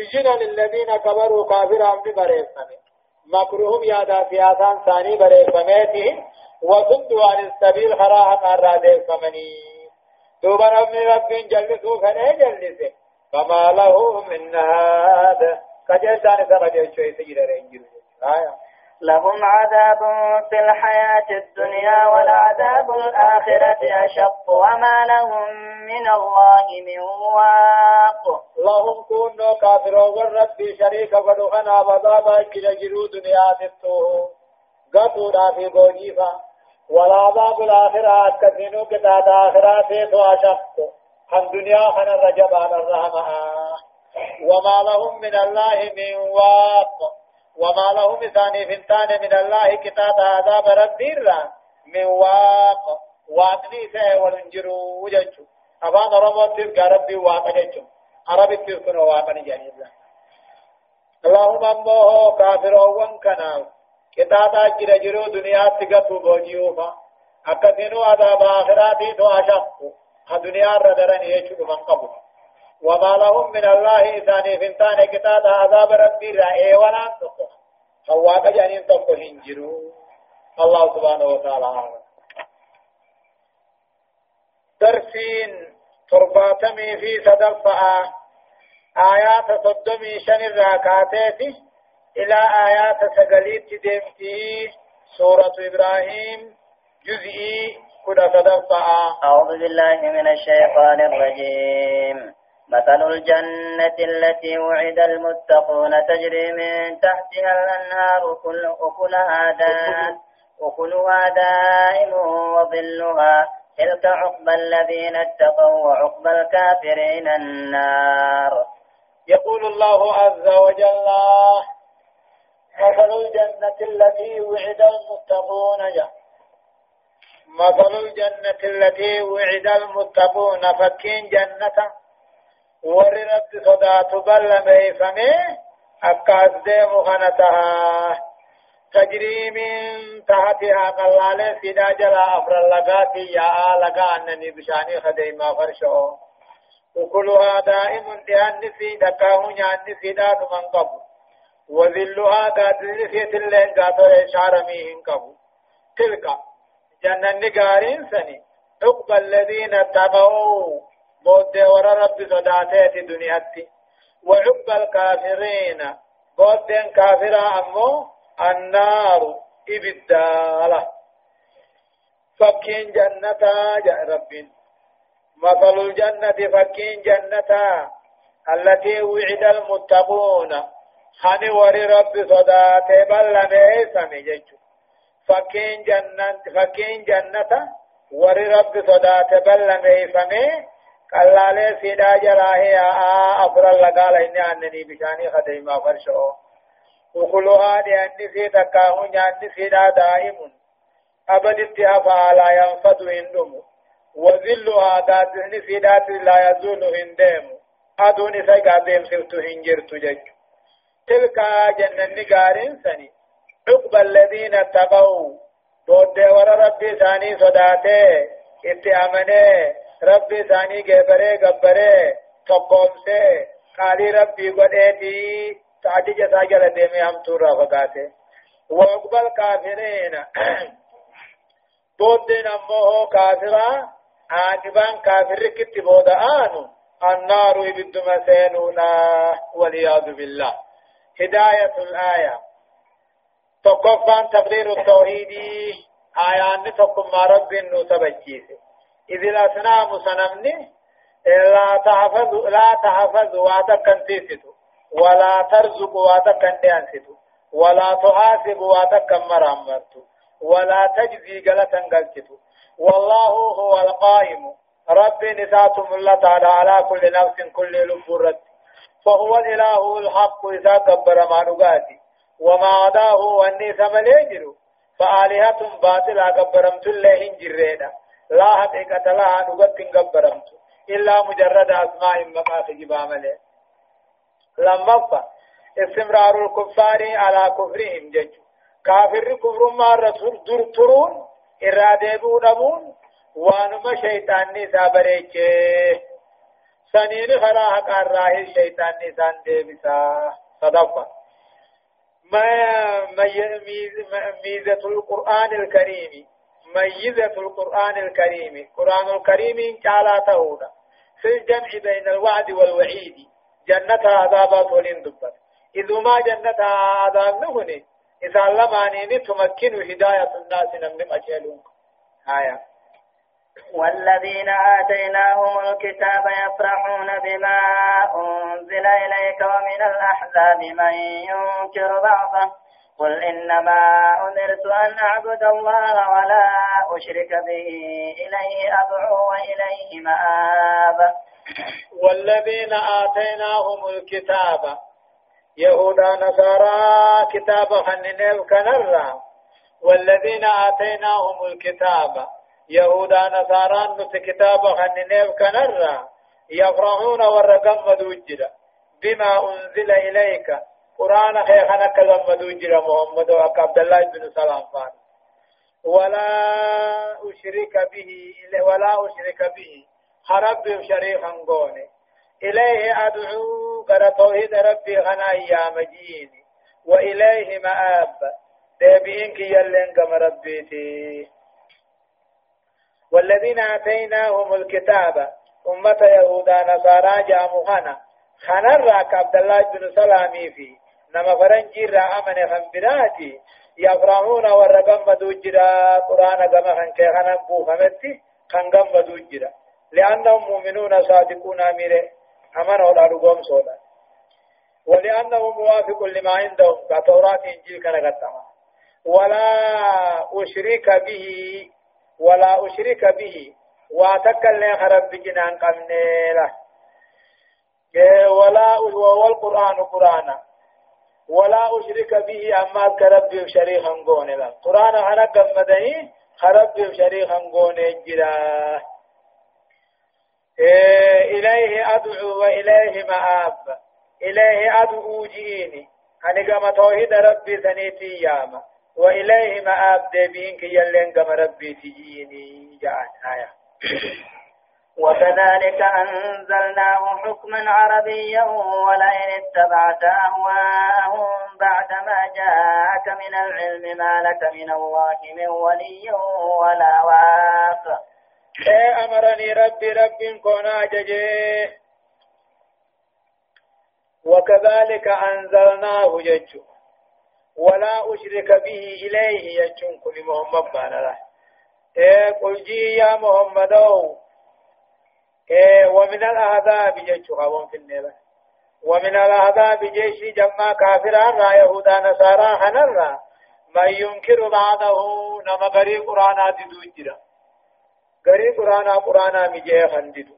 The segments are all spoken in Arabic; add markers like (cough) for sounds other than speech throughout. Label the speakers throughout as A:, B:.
A: سجن للذين كبروا كافرا من بريفمه مكروهم يادا سياسان ثاني بريفمته وصدوا عن السبيل خراها الرادي فمني دوبا رب رب جلسوا فنه جلسه. فما له من هذا كجلسان سرجل شوي سجل رنجل آية
B: لهم عذاب في الحياة الدنيا والعذاب الآخرة أشق وما لهم من الله من واق.
A: لهم كونوا كافرون والرب شريك فدخنا بضابا كلا جلو دنيا تتوه. قطونا في بوجيفا. والعذاب الآخرة أتكثنوا كتاد آخرات أشق. عن دنيا خنا رجب على الرحمة. وما لهم من الله من واق. وما لهم ثاني فنتان من الله كتاب عذاب ربي من واق. واقني سه ولنجرو وجنچو افان رمو تلقى ربي واق جنچو عربي تلقى واقني جانب اللهم امه كافر وان كنا كتاب اجر جرو دنيا تغتو بوجيوفا اكثنوا عذاب آخراتي تو أشقو. الدنيا ردرن يچو من قبل وما لهم من الله إذاني فنتان كتاب عذاب ربي رأي ولا تقو حواك جانين تقو هنجرو الله سبحانه وتعالى. درسين ترباتمي في صدفة آيات صدمي شن الراكاتات إلى آيات سقليت دمتي سورة إبراهيم جزئي كل صدفة
B: أعوذ بالله من الشيطان الرجيم. مثل الجنة التي وعد المتقون تجري من تحتها الأنهار أكلها دائم أكلها دائم وظلها. تلك عقبى الذين اتقوا وعقبى الكافرين النار.
A: يقول الله عز وجل مثل الجنة التي وعد المتقون جاء مثل الجنة التي وعد المتقون فكين جنة؟ ور رب صدات بل ميفمي أكاد ديم خنتها تجري من تحتها قلالة سيدا جلا أفر اللغات يا لغا أنني بشاني خديما فرشو وكلها دائم دهن في دكاه نيان سيدا من قبل وذلها قادر في تلين قادر شعر ميهن قبل تلك جنة نقارين سني عقب الذين اتبعوا بود ورا رب صداتات دنياتي وعب الكافرين بود كافرا أمو النار إبدالة فكين جنة جاء رب مثل الجنة فكين جنة التي وعد المتقون خاني وري رب صدات بل ميسمي جيجو فكين جنة فكين جنة وري رب صدات بل ميسمي قلالي سيدا جراهي أفر اللقال إني أنني بشاني خديما فرشو وكلها لأني في تكاه نعني سيدا دائم أبد اتهافا لا ينفد هندم وذلها داتني سيدات لا يزول هندم أدوني سيقادم سرت هنجرت جج تلك جنة نقارن سني عقب الذين اتقوا بود ور ربي ثاني صداته اتأمنه ربي ثاني جبره جبره تقومسه قالي ربي قديتي تعدي جتا جل ديمي هم تورا فقاته. وقبل كافرين. (clears throat) بود نمو كافرا. عاقبان كافر كتب بودا آنو. النار يبد مسينونا. والعياذ بالله. هداية الآية. تقفان تقرير التوحيد آيان تقم رب نسبجيسه إذ الأصنام سنمني لا تحفظ لا تحفظ وعدك انتيستو ولا ترزق وعدك انتيستو ولا تحاسب وعدك مرامتو ولا تجزي غلطا غلطتو والله هو القائم. رب نساتم الله تعالى على كل نفس كل لفرت فهو الإله الحق إذا كبر ما نقاتي وما عداه وأني سمليجر فآلهة باطلة كبرمت الله جرينا لا حقيقة لها نقط قبرمت إلا مجرد أسماء مقاس جبامله لما استمرار الكفار على كفرهم جج كافر كفر ما رسول در ترون إرادة بودمون وانما شيطان نسا بريچه سنين خراها قراه الشيطان نسان ديبسا. صدفة. ما ميزة القرآن الكريم. ميزة القرآن الكريم. قرآن الكريم كالا تهودا. في الجمع بين الوعد والوعيد. جنة عذابات ولين دبت. إذ ما جنة عذاب نهني. إذا لماني تمكن هداية الناس نمنم أجلون آية.
B: والذين آتيناهم الكتاب يفرحون بما أنزل إليك ومن الأحزاب من ينكر بعضه. قل إنما أمرت أن أعبد الله ولا أشرك به إليه أدعو وإليه مآب.
A: والذين آتيناهم الكتاب يهودا نصارى كتاب خننيل كنرا والذين آتيناهم الكتاب يهودا نصارى نت كتاب خننيل كنرا يفرحون ورقم مدوجدا بما أنزل إليك. قرآن خيخنا كلام مدوجدا محمد وعبد الله بن سلام فان. ولا أشرك به ولا أشرك به. خرب شريفا قوني إليه أدعو قد توحيد ربي غنا يا مجين وإليه مآب. دابين كي يلين كما ربيتي والذين آتيناهم الكتاب. أمة يهودا نصارى جامو خنا راك عبد الله بن سلامي في. نما فرنجي را أمن خنبراتي يفرحون ورقم مدوجرا قرآن كما خن كي خنا بوخمتي خنقم مدوجرا لأنهم مؤمنون صادقون أميره أمن ولا رقوم صودا ولأنه موافق لما عندهم كتوراة إنجيل كان قدما ولا أشرك به ولا أشرك به واتكل خرب جنان قمنيلا ولا والقرآن قرآنا ولا أشرك به أما كرب شريخا قونلا قرآن أنا قمدني خرب شريخا قوني جراه إيه، إليه أدعو وإليه مآب. إليه أدعو جيني. أني كما توحيد ربي سنيتي ياما وإليه مآب دبين كي يلين كما ربي تجيني. جاءت آية.
B: وكذلك أنزلناه حكما عربيا ولئن اتبعت أهواءهم بعدما جاءك من العلم ما لك من الله من ولي ولا واق.
A: اے أمرني ربي ربي كونا ججي وكذلك أنزلناه ججو ولا أشرك به إليه يجون كل محمد بانا اے قل جي يا محمد اے ومن الاعذاب ججو قوم في النيل ومن الاعذاب جيش جمع كافران را يهودا نصارى حنرا من ينكر بعضه نما غري قرآنات دوجرا غري قرانا قرانا مجيه خندد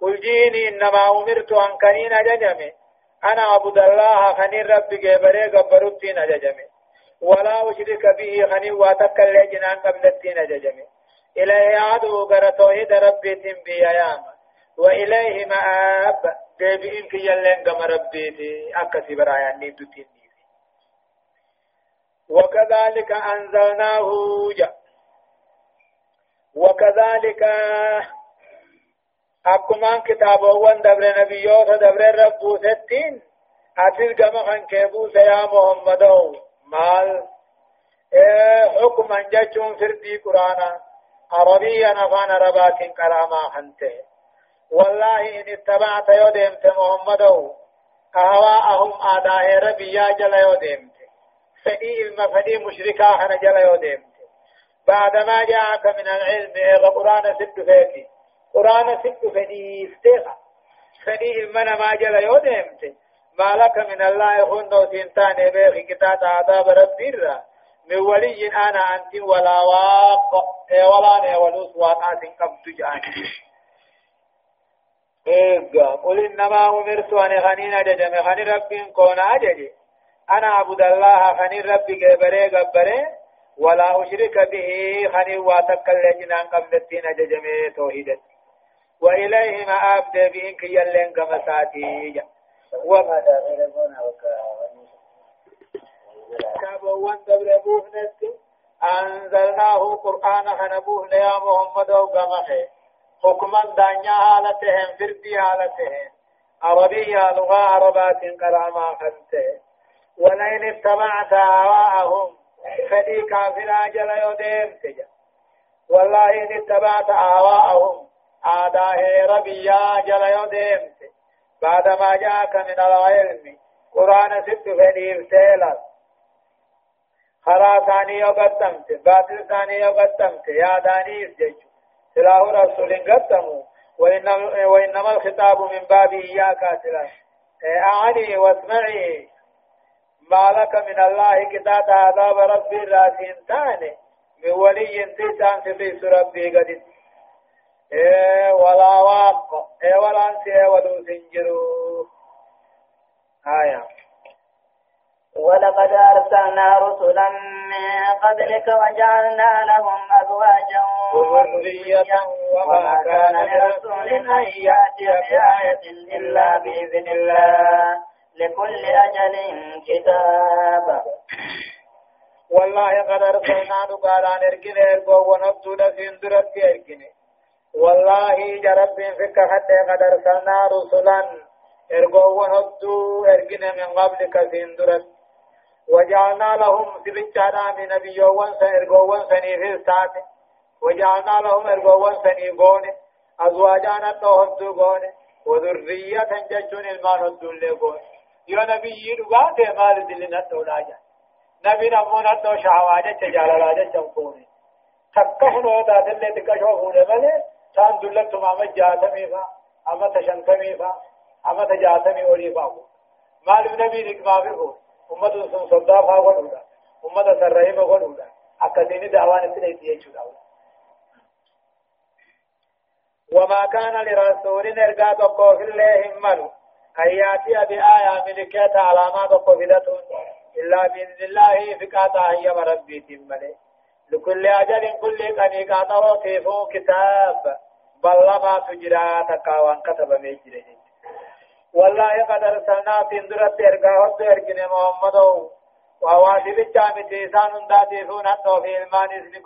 A: قل جيني إنما أمرت أن كنين أججمي أنا عبد الله خنين ربي جبري قبرتين أججمي ولا أشرك به خنين واتكل جنان قبلتين أججمي إليه عدو غر توحيد ربي تنبي أيام وإليه مآب. ديبئن كي يلين قم ربيتي. أكسي برايا نيدو تنبي وكذلك أنزلناه جاء وكذلك أكما كتاب وان دبر نبيوت دبر ربو ستين. أتل خان كيبوس يا محمد مال. إيه حكما جاتون فردي قرانا. عربيا أفان ربات كراما خنته والله إن اتبعت يودمت محمد أهواءهم آداء ربيا جل يودمت فدي المفدي مشركا خنا جل يودمت بعدما جاءك من العلم إيه قرآن ست فيتي قرآن ست فدي استيقا فدي المنا ما جل يودمت ما لك من الله يخون تنتان بيخ كتاب عذاب ربي من ولي أنا أنت ولا واق. إيه ولا نه ولوس واقعات قبض جاني. إيقا قل إنما أمرت أن خنين أججم خنين ربي كون أججي أنا عبد الله خنين ربي قبري قبري ولا أشرك به خني واتكل جنان قبل الدين ججمي توحيدا وإليه ما أبدأ بإن كي يلين كما ساتي وما كابوان دبر بوهنت أنزلناه قرآن خنبوه يا محمد وقمخه حكما دانيا حالتهم فردي حالتهم عربية لغة عربات قراما خنته ولئن اتبعت هواءهم فدي كافر أجل يديم تجا. والله إن اتبعت هواءهم آداه ربيا جل يديم بعد ما جاءك من العلم قرآن ست فدي سيلا خرا ثاني يقدمت باطل ثاني يقدمت يا دانيس جيش سلاه رسول قدموا وإنما, الخطاب من باب إياك سلاه أعني واسمعي. ما لك من الله كتاب عذاب ربي راسين تاني من ولي تيسان في ربي قد. إيه ولا واق. إيه ولا انسي ولو سنجرو آية.
B: ولقد أرسلنا رسلا من قبلك وجعلنا لهم أزواجا
A: وذرية وما كان لرسول أن يأتي بآية
B: إلا بإذن الله. لكل أجل كتاب.
A: والله قد أرسلنا نقالا نركن إرقو ونبتو لسين درت إركن. والله جرب فيك حتى قد أرسلنا رسلا إرقو ونبتو إركن من قبل سين درت وجعلنا لهم سبتانا من نبي وانسا إرقو وانسني في الساعة وجعلنا لهم إرقو وانسني قوني أزواجانا توهدو قوني وذرية ججون المان هدو قوني يو نبي دغا مال دل نتو لاجا نبي نمو نتو شهواجة جلالاجة چمکوني تکهنو دا دل تکشو هونه ملي تان دلت تمام جاتمي فا أما تشنتمي فا أما تجاتمي ولي فا مال نبي نکما بيو امت سن صدا فا ولودا امت سرهم ولودا اكديني دعوان سنه تيجو وما كان لرسول ارغا تقو الله هملو أن يأتي بآية ملكات علامات قبلة إلا بإذن الله فكاتا هي ربي تملي لكل أجل كل قنيقة توصيفه كتاب بل ما تجرى تقاوان كتب ميجري والله قد أرسلنا في اندرت إرقاه إرقن محمد وواجب الجامع تيسان داتيفون حتى في المان إذن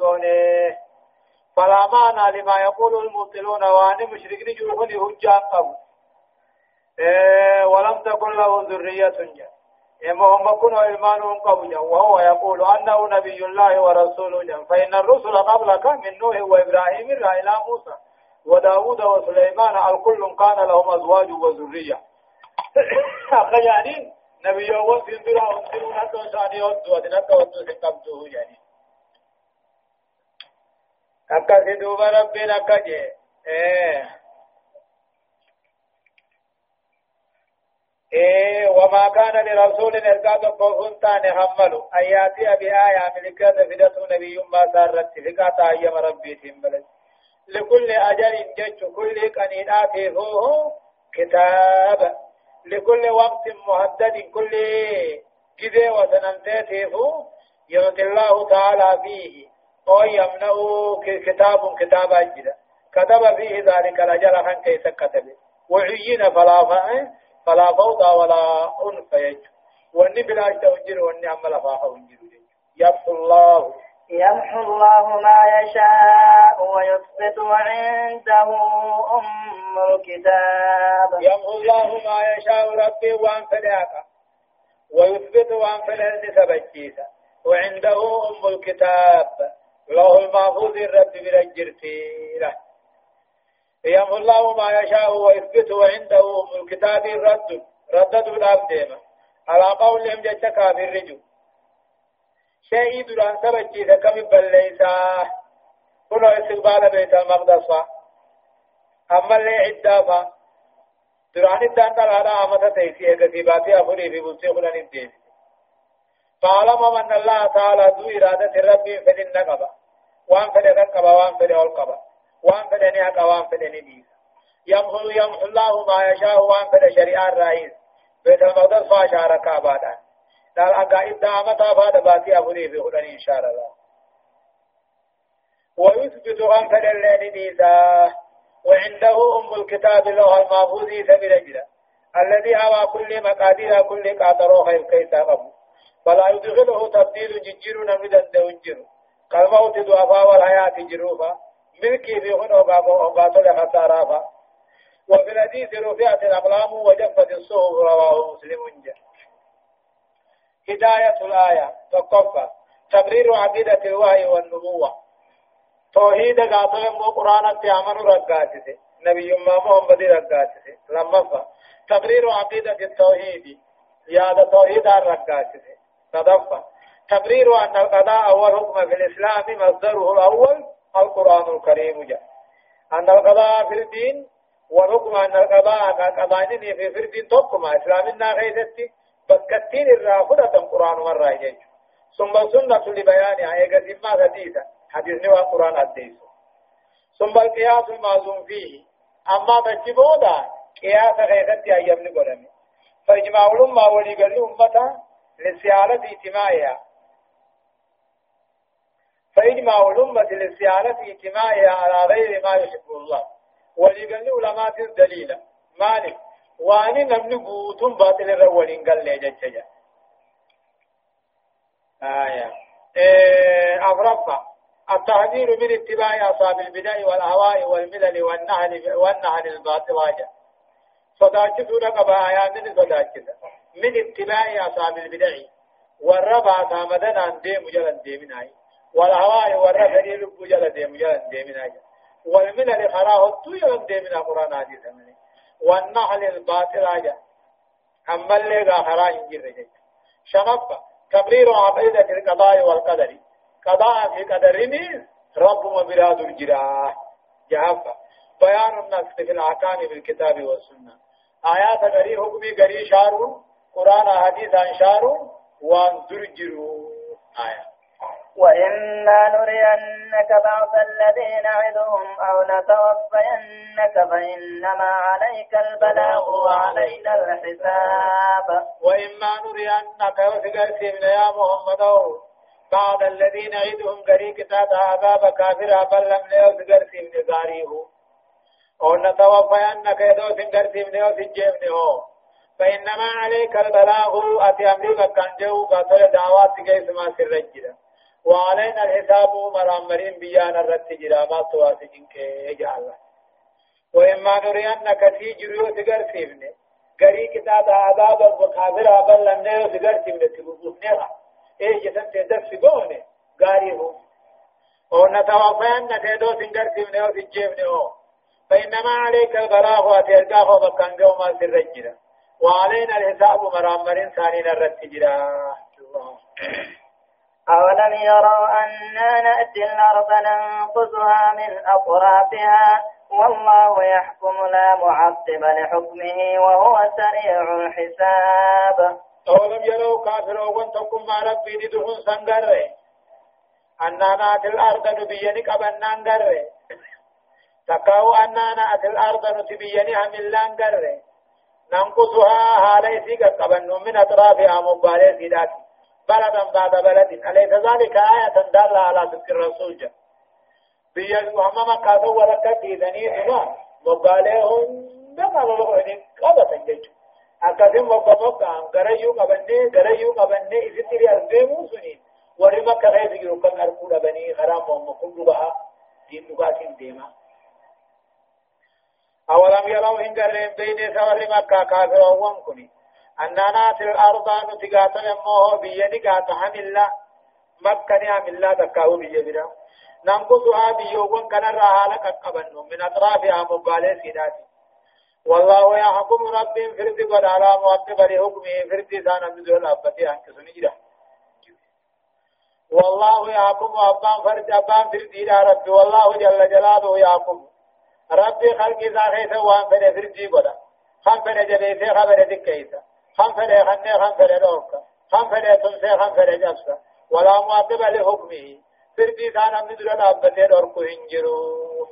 A: فلا معنى لما يقول المبطلون وأن مشرك نجوه هجان قبل. إيه ولم تكن له ذرية جاء محمد كن إلمان قبل. وهو يقول أنه نبي الله ورسول جاء فإن الرسل قبلك من نوح وإبراهيم إلى موسى. وداود وسليمان الكل كان لهم أزواج وذرية. أخيانين نبي يوم سندرا وانسلون حتى وشاني ودوا دنك ودوا سنقبته يعني أكا سدوب ربنا كجي إيه إيه وما كان لرسول إرقاد قوفون تاني هملو أن يأتي بآية كذا فدته نبي ما سارت فقاتا أيام ربي تنبلد لكل أجل جج كل قنينات فوه كتاب لكل وقت مهدد كل كذا وسنمتات فوه يمت الله تعالى فيه. أو يمنعه كتاب كتاب أجل كتب فيه ذلك الأجل عن كيس كتب. وعين فلا فأه فلا فوضى ولا أنف يجو وإني بلا توجر وإني عمل فاها يمحو الله.
B: يمحو الله ما يشاء ويثبت وعنده أم الكتاب.
A: يمحو الله ما يشاء ربي وأن فلاك ويثبت وأن فلاك سبجيسا وعنده أم الكتاب. له المحفوظ الرب برجرتي له يم الله ما يشاء ويثبت وعنده أم الكتاب الرد. ردد الأب ديما. على قولهم جت كافر رجو شيء دران سبجي كم بليسا. كنو استقبال بيت المقدس أما اللي عدافا دران الدان تلالا أمتا تيسي كتباتي أفري في بلسي خلان الدين فعلم من الله تعالى ذو إرادة ربي فدن نقبا وان فدن نقبا وان فدن القبا وان فدني حق وان فدني دي يمحو يمحو الله ما يشاء وان فد شريعة الرئيس. بيت المقدس فاشارك أبادا دال أقائد دامت أبادا باتي أبوني في خلال إن شاء الله ويثبت وان فد اللين ديسا وعنده أم الكتاب له المحفوظ سبيل الذي هوى كل مقادير كل قاطرو خير قبو فلا يدخله تبديل ججر نمدا دوجر كالموت دعفا والحياة جروفا ملكي في هنا وقاتل لخسارة وفي الحديث رفعت الأقلام وجفت الصحف رواه مسلم جاء هداية الآية تقفى. تبرير عقيدة الوحي والنبوة. توحيد قاتل مو قرآن تيامن رقاتي نبي ما محمد رقاتي لما تبرير عقيدة التوحيد. يا توحيد الرقاتي تدفى. تبرير أن القضاء والحكم في الإسلام مصدره الأول القرآن الكريم. جاء أن القضاء في الدين والحكم أن القضاء قضاء في الدين تقوم إسلامنا غيثتي بكتين الرافضة القرآن مرة ثم سنة لبيانها إيقظ ما حديثا حديث نوى القرآن الديس ثم القياس المعزوم فيه أما تجبودا قياس غيثتي أيام نقرمي فإجماع الأمة ولي أمتا لسيارة اجتماعها فإجماع الأمة للسيارة اجتماعها على غير ما يحب الله ولقل علماء الدليل مالك واني نمني بوتم باطل الرولين قال لي جتجا آية إيه أفرفا التحذير من اتباع أصحاب البدع والأهواء والملل والنهل والنهل الباطل صداكتنا قبايا من صداكتنا من اتباع أصحاب البدع والربع تامدنا عن ديم جلن ديمنا والهواء والرفع لب جلن ديم جلن ديمنا والملل خراه الطيب ديمنا قرآن حديث مني والنحل الباطل آجا أما اللي انجر جي شنف تبرير عقيدة القضاء والقدر قضاء في قدرني رب وبراد الجراح جهفة بيان النص في الأحكام بالكتاب والسنة آيات غري حكمي غري شارون قرآن حديث شارون وانظر جرو آيات
B: وإما نرينك بعض الذين نعدهم أو نتوفينك فإنما عليك البلاغ وعلينا الحساب.
A: وإما نرينك سيمنا يا محمد بعض الذين نعدهم قريك تاتا عذاب كافر بل لم سيمنا غاريه أو نتوفينك يدو سنقر سيمنا وسجيمنا فإنما عليك البلاغ أتي أمريكا كان جو قاتل دعوات كيس ما سر وعلينا الحساب مرامرين بيانا رت جرامات تواسجين كيجعل وإما نرينك في جريو تقر سيبني قري كتاب عذاب وكافر أبل لم نيو تقر سيبني تقر إيه جسن تدرس قوني قاريه ونتوفين تدو سنقر سيبني وسجيبني فإنما عليك البلاغ وتلقاه بكان قوما سرجنا وعلينا الحساب مرامرين ثانين الرت جرام
B: أولم يروا أنا نأتي الأرض ننقصها من أطرافها؟ والله يحكم لا معقب لحكمه وهو سريع الحساب.
A: أولم يروا كافروا وانتكم مع ربي ندهن سنقر أننا نأتي الأرض نبيني قبنا نقر تكاو أننا نأتي الأرض نتبيني هملان قر ننقصها هالي سيقا قبنا من أطرافها مبالي سيداتي بلدا بعد بلد أليس ذلك آية دالة على صدق الرسول جاء بيا وهم كاتو ورقة ديدني هنا مقالهم دم على لغة قبة جيجو أكادم وقبك عن غريو قبني غريو قبني إذا تري أربعين سنين ورما كغير يروكن أركولا بني غرام ومكون لغة دين لغة ديما. أولم يروا إن قرهم بين سوار مكة كافر وهم أننا في الأرض نتقاط يموه بيدي قاط حملا مكة نعم الله تكاو بيدنا ننقصها بيوغن كان الرحالة كقبن من أطرافها مبالي سيداتي. والله يحكم رب فرد قد على مؤقب لحكمه فرد سانا بدون أبتي أنك سنجرة. والله يحكم أبان فرد أبان فرد إلى رب والله جل جلاله يحكم ربي خلقي ذا خيث وان فرد فرد قد فرد جبيث خبر دكيث. خم فله خنه خم فله دوكا خم فله تنسى خم فله جبسا ولا معقب لحكمه فردي كان من دون أبته دوركو هنجرو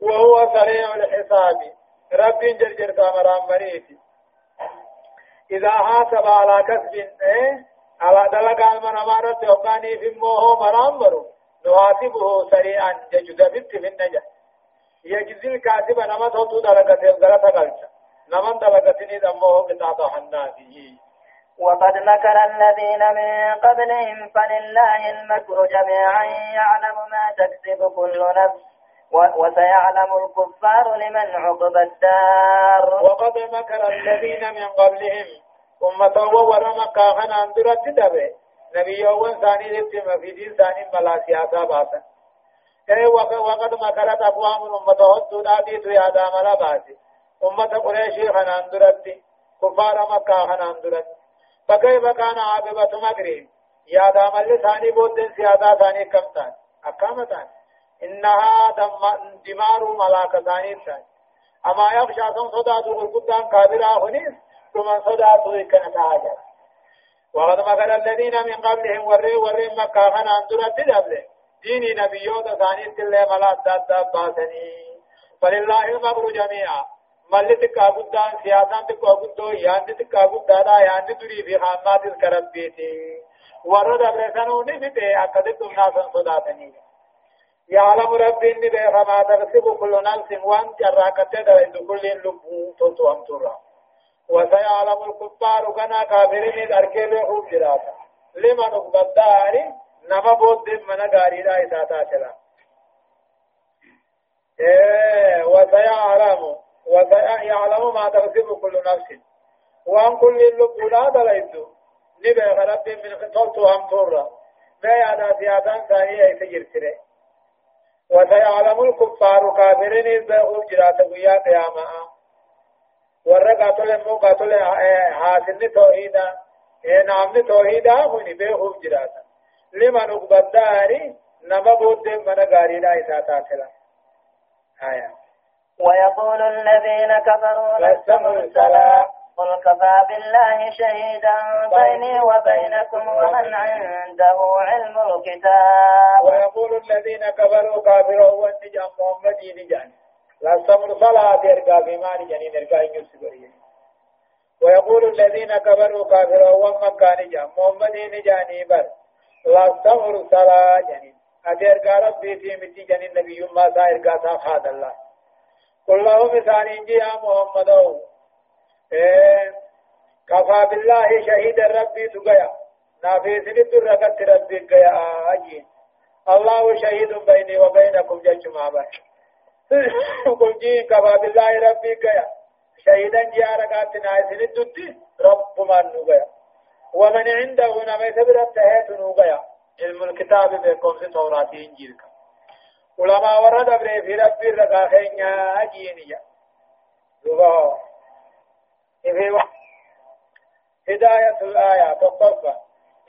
A: وهو سريع الحساب. رب جرجر كامران مريتي إذا حاسب على كسب إيه على دلق المن أمارت يقاني في موه مرام مرو نحاسبه سريعا ججد في النجاة يجزي الكاتب توتو دلقة الغلطة قلتا نمن دلقتني دمه قطعة حناتي.
B: وقد مكر الذين من قبلهم فلله المكر جميعا. يعلم ما تكسب كل نفس وسيعلم الكفار لمن عقب الدار.
A: وقد مكر الذين من قبلهم. أمة ورمى كاهن أندرت دبه. نبي يوم ثاني لتم في دين ثاني ملا سياسة باسا إيه وقد مكرت أقوام أمة هدود آديت يا دامنا باسي أمة قريشي خن أندرت كفار مكة خن أندرت فكيف كان عاقبة مكرهم يا دام اللي ثاني بودن سياسة ثاني كم ثاني أكام ثاني إنها دمار ملاك ثاني ثاني أما يخشى ثم صدات القدام كابرا هنيس ثم صدات كانت عاجل وقد مكر الذين من قبلهم وري وري مكة خنا أندرة تدبل ديني نبيوت ثاني تلي ملا داد باسني فلله المبر جميعا ملتك أبدان سياسان تك أبدو يان تك أبدانا يان تدري في خامات الكربيتي ورد أبرسانو نفته أكدتم ناسا صداتني يعلم ربي إني بما تكسب كل نفس وان جراكت عند كل لب تطوم ترى وسيعلم الكفار كنا كافرين أركب حب جراتا۔ لمن أقبضار نما بود من غاري لا إساتا چلا۔ إيه وسيعلم وسيعلم ما تكسب كل نفس. وان كل لب لا دلائد نبي ربي من خطوة هم ترى ما يعدا سيادان ثانية يتجرسره وسيعلم الكفار كافرين إذا جرات ويا قياما ورا قاتل مو قاتل حاصل توحيدا نام توحيدا هوني به جرات لمن أقبضاري نما بود من غارينا إذا تاتلا آية.
B: ويقول الذين كفروا لست مرسلا. قل كفى بالله شهيدا بيني وبينكم ومن عنده علم الكتاب.
A: ويقول الذين كفروا كافروا والنجا محمد نجان. لا سمر صلاة إرقا بما نجاني إرقا ينسبرين ويقول الذين كفروا كافروا ومكة نجا محمد نجاني بر لا سمر صلاة جنين. أديرقا ربي في متي جنين نبي ما سا إرقا سا الله. قل لهم يا محمد. كفى بالله شهيد ربي تقيا نافي سنت ركت ربي قيا أجين الله شهيد بيني وبينكم جج ما بر قل كفى بالله ربي قيا شهيدا جاركات نايسن الدد رب ما نقيا ومن عنده نما يتبر التهيت نقيا علم الكتاب بكم في توراة إنجيل. علماء ورد بري في ربي رقاخين أجينيا هداية الآية تطبق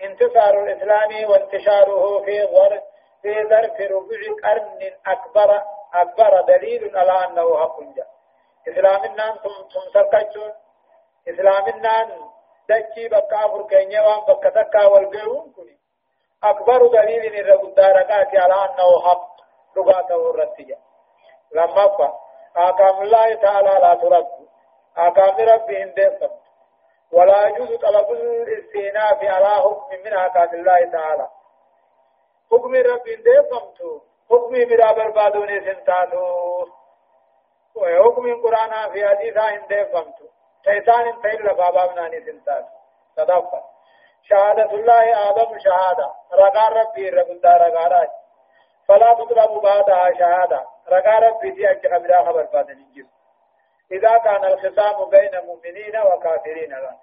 A: انتصار الإسلام وانتشاره في ظرف في ظرف ربع قرن أكبر أكبر دليل على أنه حق جاء إسلامنا ثم سرقتون إسلامنا دجي بكا فركينيا وان بكا تكا والبيرون كني أكبر دليل إن الداركات على أنه حق رقاته الرتجة لما فا أحكام الله تعالى لا ترد أحكام ربي هندسة ولا يجوز طلب الاستئناف على حكم من أحكام الله تعالى حكم ربي هندسة حكم برا بربادون سنتاتو وحكم القرآن في حديثة هندسة شيطان انتهي لبابا مناني سنتاتو تدفع شهادة الله آدم شهادة رقار ربي رب رقارات فلا تطلب بعدها شهادة. رقار ربي دي أجل خبرا خبر بادن الجيب إذا كان الخصام بين مؤمنين وكافرين. لا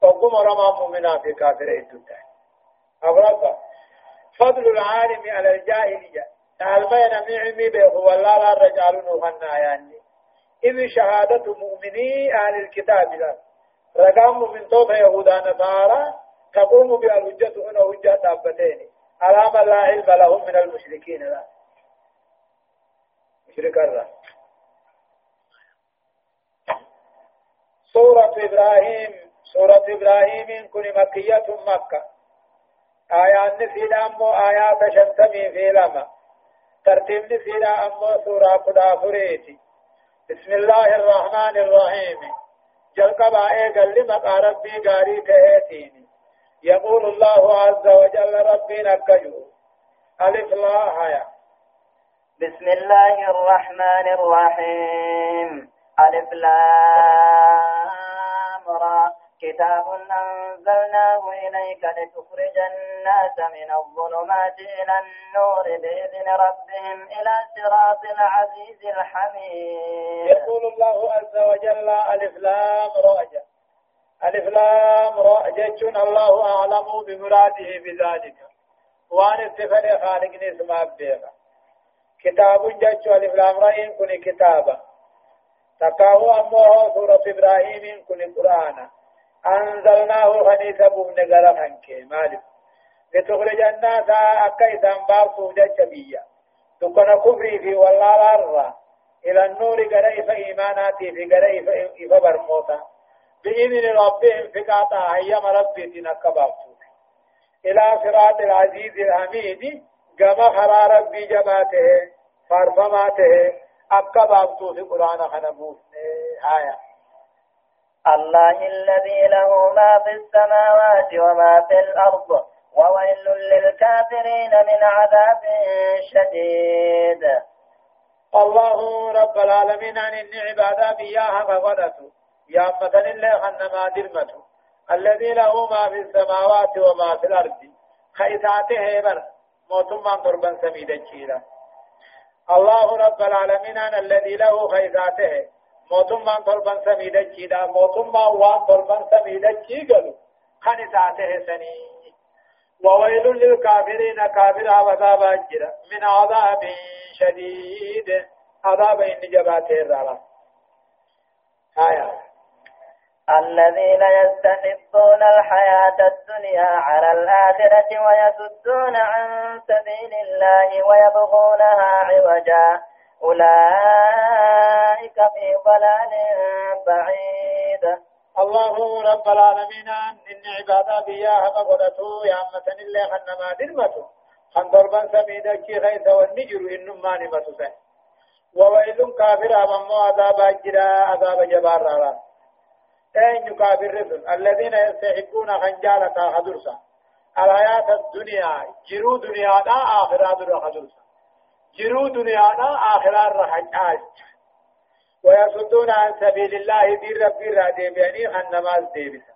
A: فقم رمى مؤمنا في كافرين تتعي أبرك فضل العالم على الجاهلية. تعلمين معمي به. هو الله لا رجال نغنى يعني. إذ شهادة مؤمني أهل الكتاب لا. رقام من توت يهودا نصارى. تقوم بالحجة هنا حجة دابتين. على من لا علم لهم من المشركين لا. مشرك الله سورة إبراهيم سورة إبراهيم كن مكية مكة. آيات نسينا أمو آيات شنتمي في لما ترتيب نسينا أمو سورة قدا فريتي. بسم الله الرحمن الرحيم. جلق بائے گلی مقا ربی گاری تهيتيني. يقول الله عز وجل ربي نكجو. ألف لا
B: بسم الله الرحمن الرحيم. ألف لام كتاب أنزلناه إليك لتخرج الناس من الظلمات إلى النور بإذن ربهم إلى صراط العزيز الحميد.
A: يقول الله عز وجل ألف لام رأجة ألف لام رأجة الله أعلم بمراده بذلك. وأن اتفل خالقني اسمه أبديها كتاب جج ألف لام رأين كن كتابا. تقاو أمه سورة إبراهيم كن قرآن. أنزلناه خنيسة بوم نقر خنك مالك. لتخرج الناس أكا إسان باسو جج بيا. تكون كفري في والله الأرض. إلى النور قرأ إيماناتي في قرأ إفبرموتا بإذن ربهم فقاطع أيام ربي تنكبابتو إلى صراط العزيز الحميد كما خرى ربي جباته فرفماته أكبابتو في قرآن خنبوه آية
B: الله الذي له ما في السماوات وما في الأرض وويل للكافرين من عذاب شديد.
A: الله رب العالمين عن إن عبادة بياها فغدته يا مثل الله خنما درمته الذي له ما في السماوات وما في الأرض. خيثاته بر. موتما ضربا سميدا جيرا الله رب العالمين الذي له خيثاته. موتما ضربا سميدا جيرا موتما وان ضربا سميدا جيرا خيثاته سني. وويل للكافرين كافر عذاب أجر من عذاب شديد. عذاب إن جباته الرلا آية.
B: الذين يستحبون الحياة الدنيا على الآخرة ويسدون عن سبيل الله ويبغونها عوجا. أولئك في ضلال بعيد.
A: الله رب العالمين إن عبادا بياها مقدتو يا أمتن الله خنما درمتو. خن ضربا سميدا كي غيث والنجر إنم ما نمتو وويل كافر أمامو عذاب أجرا عذاب جبار رارا. أين كافر الذين يستحبون خنجالة خدرسا الحياة الدنيا جرو دنيا دا آخرات خدرسا جرو دنيا دا آخرات رحجاج ويصدون عن سبيل الله دين ربي را ديبياني خن نماز ديبسا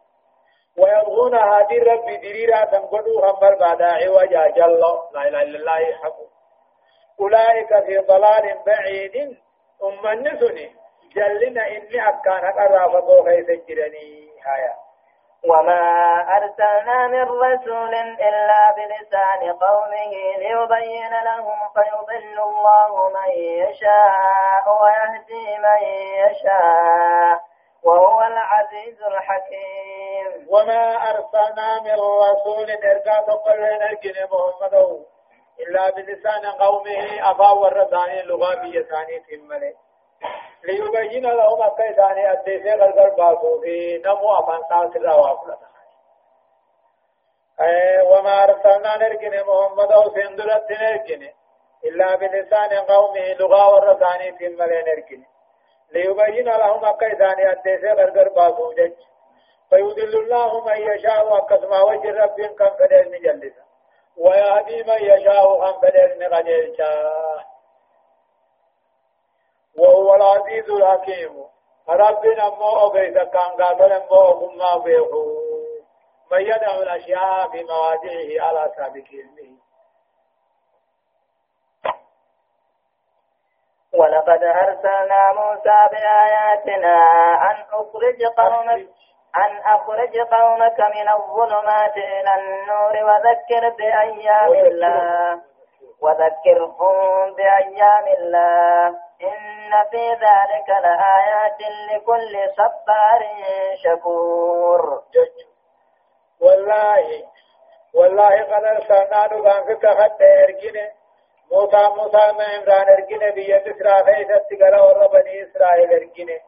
A: ويبغونها دين ربي ديريرا تنقلوا خمبر بعد عوجا جل. لا إله إلا الله حق أولئك في ضلال بعيد. أم النسني جلنا إني أكان قرافة خيس جرني. هايا
B: وما أرسلنا من رسول إلا بلسان قومه ليبين لهم فيضل الله من يشاء ويهدي من يشاء وهو العزيز الحكيم.
A: وما أرسلنا من رسول إرقا تقل نرجن محمد إلا بلسان قومه أفا والرساني لغا بيساني في الملك ليبين لهم أكي ثاني أديسي غرغر باسو في نمو أفان ساسر روافلة وما أرسلنا نرجن محمد أو سندرت نرجن إلا بلسان قومه لغا والرساني في الملك نرجن ليبين لهم أكي ثاني أديسي غرغر باسو جج فيذل الله من يشاء وكسما وجه رب كم فدل نجلسا ويهدي من يشاء كم فدل نغجلسا وهو العزيز الحكيم. ربنا مو أبيت كان قابل مو كما بيخو من يدعو الأشياء في مواضعه على سابق علمه
B: ولقد أرسلنا موسى بآياتنا أن أخرج قومك أن أخرج قومك من الظلمات إلى النور وذكر بأيام الله وذكرهم بأيام الله إن في ذلك لآيات لكل صبار شكور.
A: والله والله قد أرسلنا نبان فيك حتى يرجنه موسى موسى ما عمران ارجنه بيد إسرائيل ستقرأ ورى بني إسرائيل ارجنه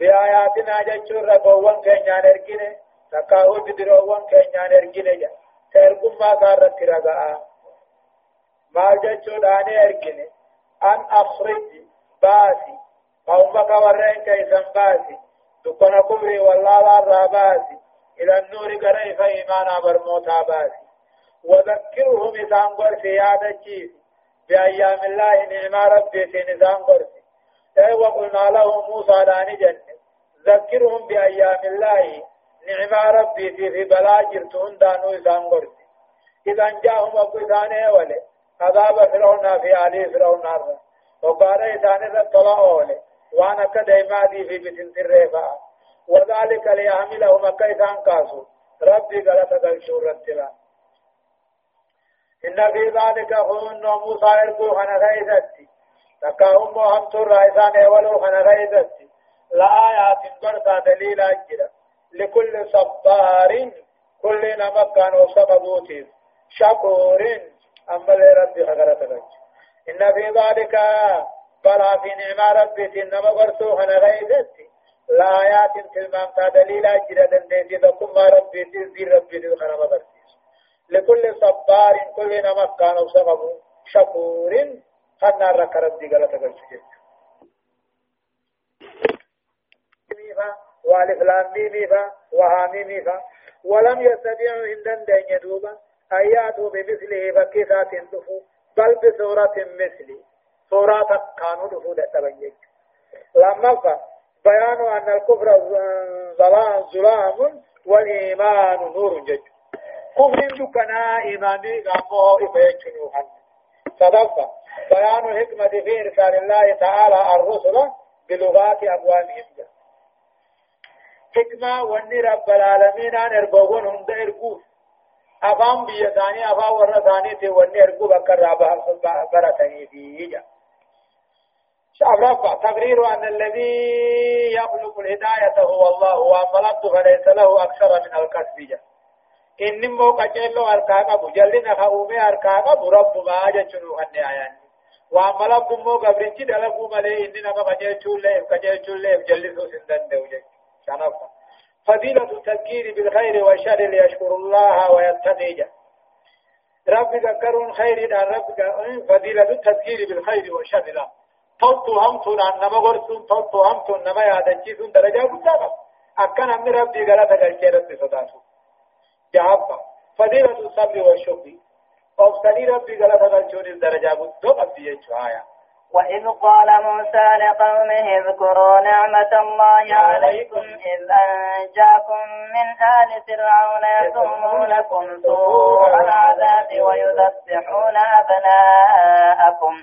A: بآياتنا جچور ربوان كينيان ارجنه تكاهو بدروان كينيان ارجنه ترقم ما قارت رغاء ما جچو داني ارجنه أن أخرج باسي قومك ورين كيسان باسي دكنا كبري والله لا باسي إلى النور قريف إيمانا برموتا باسي وذكرهم إذان قرسي يا دجيس بأيام الله نعم ربي في نظام قرسي أي وقلنا له موسى داني جنة ذكرهم بأيام الله نعمة ربي في بلا جرتون دانو إسان قرد إذا جاءهم أبو إسانه ولي عذاب فرعون في آله فرعون نار. وقال إسانه طلعوا ولي وأنا كدائما دي في بسنت الرفاء وذلك ليعملهم كيسان كاسو ربي قال تدلشور التلا. إن في ذلك هون موسى إرقو خنا غيثتي تكاهم هم تر رئيسان ولو خنا غيثتي لآيات برتا دليل أجرا لكل صبار كل نمكان وسببوت شكور. أما لربي خغرت إن في ذلك بلا في نعمة ربي إنما برسو خنا غيثتي لآيات تلمام دليل أجرا دندين دكما ربي تزير ربي تزخنا مبرسي لكل صبار كل نمك كان سبب شكور خنا ركرت دي غلطة قلت والف لام ميم وهاميم ولم يستطيعوا هندن دين دوبا. أياتوا بمثله بكيسات دفو بل بسورة مثلي. سورة كانوا دفو تبين لما بيان أن الكفر ظلام والإيمان نور جد كفر دكنا إيماني غامو إفيتشنو خن صدفة بيان الحكمة في إرسال الله تعالى الرسل بلغات أقوامهم حكمة واني رب العالمين أن إربوغون هند إرقوف. أفام بيتاني أفا ورثاني تي واني إرقو بكر رابها برتني فيه شعب تقرير أن الذي يخلق الهداية هو الله وأما فليس له أكثر من الكسب إن مو قجلو أركاك أبو جلنا خاومي أركاك أبو رب ما جنو هني آيان وأما لب مو قبرنجي دلقو ملي نما قجل چولي قجل چولي جلسو سندن دوجي شنفا فضيلة التذكير بالخير والشر ليشكر الله ويتقي رب ذكرون خير رب فضيلة التذكير بالخير والشر لا توتو همتون أن نما غرسون توتو همتون نما يادنجيسون درجة قدامة أكن أمن ربي غلطة قلقيرت بصداتو جواب فضيلة الصبر والشكر. أفضل ربي غلطة قلقيرت درجة قدامة في آية.
B: وإذ قال موسى لقومه اذكروا نعمة الله عليكم إذ أنجاكم من آل فرعون يسومونكم سوء العذاب ويذبحون أبناءكم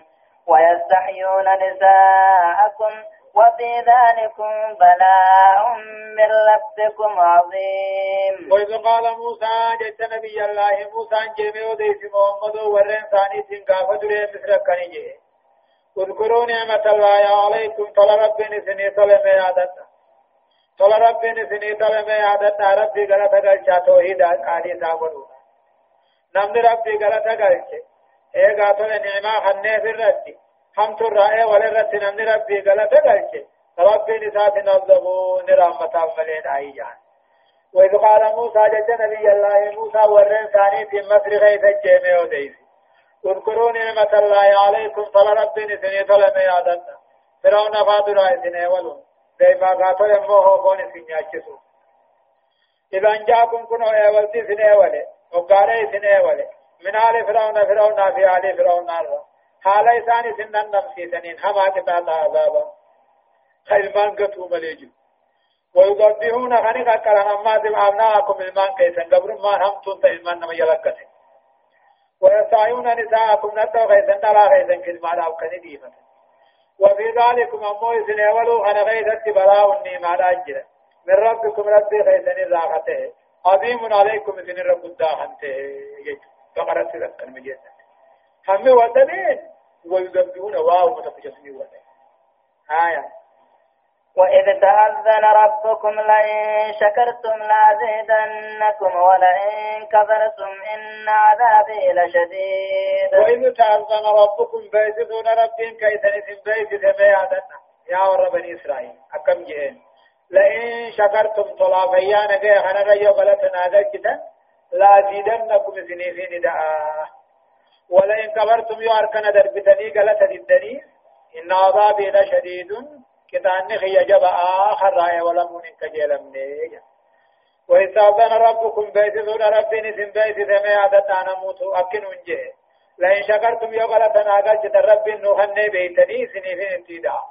B: ويستحيون نساءكم وفي ذلكم بلاء من ربكم عظيم.
A: وإذ قال موسى جئت نبي الله موسى جيمي وديس محمد ورين ثاني سنقافة دري مصر كنجي اذكروا نعمة الله عليكم طل ربي سني طلب يادتنا طل ربي سني طلب يادتنا ربي غلطة قلشا توحيد آلي تابنون نمن ربي غلطة. قلشا ايغا تو نعما خنه في الرد. هم تو رائے ولے رد نمن ربي غلطة. قلشا ربي نسات نظبو نرامة عملين آئی جان وإذ قال موسى جد نبي الله موسى ورن ثاني في مصر غيث اذكروا نعمة الله عليكم فلا ربي نسني طلب يادنا فرعون فادر آيسنه ولون دائما قاتل اموه قون سنياچسو إذا جاكم كنوا ايوالتي سنة ولي. وقاري سنة ولي. من آل فرعون فرعون في آل فرعون نار. حالا إساني سنن نمسي سنين. هما كتاتا عذابا. خلمان قطو مليجو ويضبهون خنقا كرهمات أبناءكم إلمان كيسن. قبر ما هم تنت المان نما يلقسن ويسعون نساءكم نتو غيثن ترى غيثن كلمة أو كنديفة وفي ذلك أمو إذن أولو أنا غيثت بلاء النيمة أجرة. من ربكم ربي غيثن الراغته عظيم عليكم إذن رب الداهنته فقرت لك المجيزة هم ودنين ويذبحون واو متفجسني ودنين آية.
B: وإذ تأذن ربكم لئن شكرتم لأزيدنكم ولئن كفرتم إن عذابي لشديد.
A: وإذ تأذن ربكم بيزدون ربهم كيسن بيزد بيادنا يا ور بني إسرائيل أكم جئين لئن شكرتم طلافيان كي خنا ريو بلتنا ذكتا لأزيدنكم سنين دعا. ولئن كفرتم ياركنا دربتني قلت الدني إن عذابي لشديد. كتان خي جبا آخر رأي ولم كجيلم نيجا وإذا ربكم بيتذون ربين سن بيت ثمي عدتنا موتو أكن ونجي لئن شكرتم يغلطنا قلت رب نوحن بيتني سنين انتداء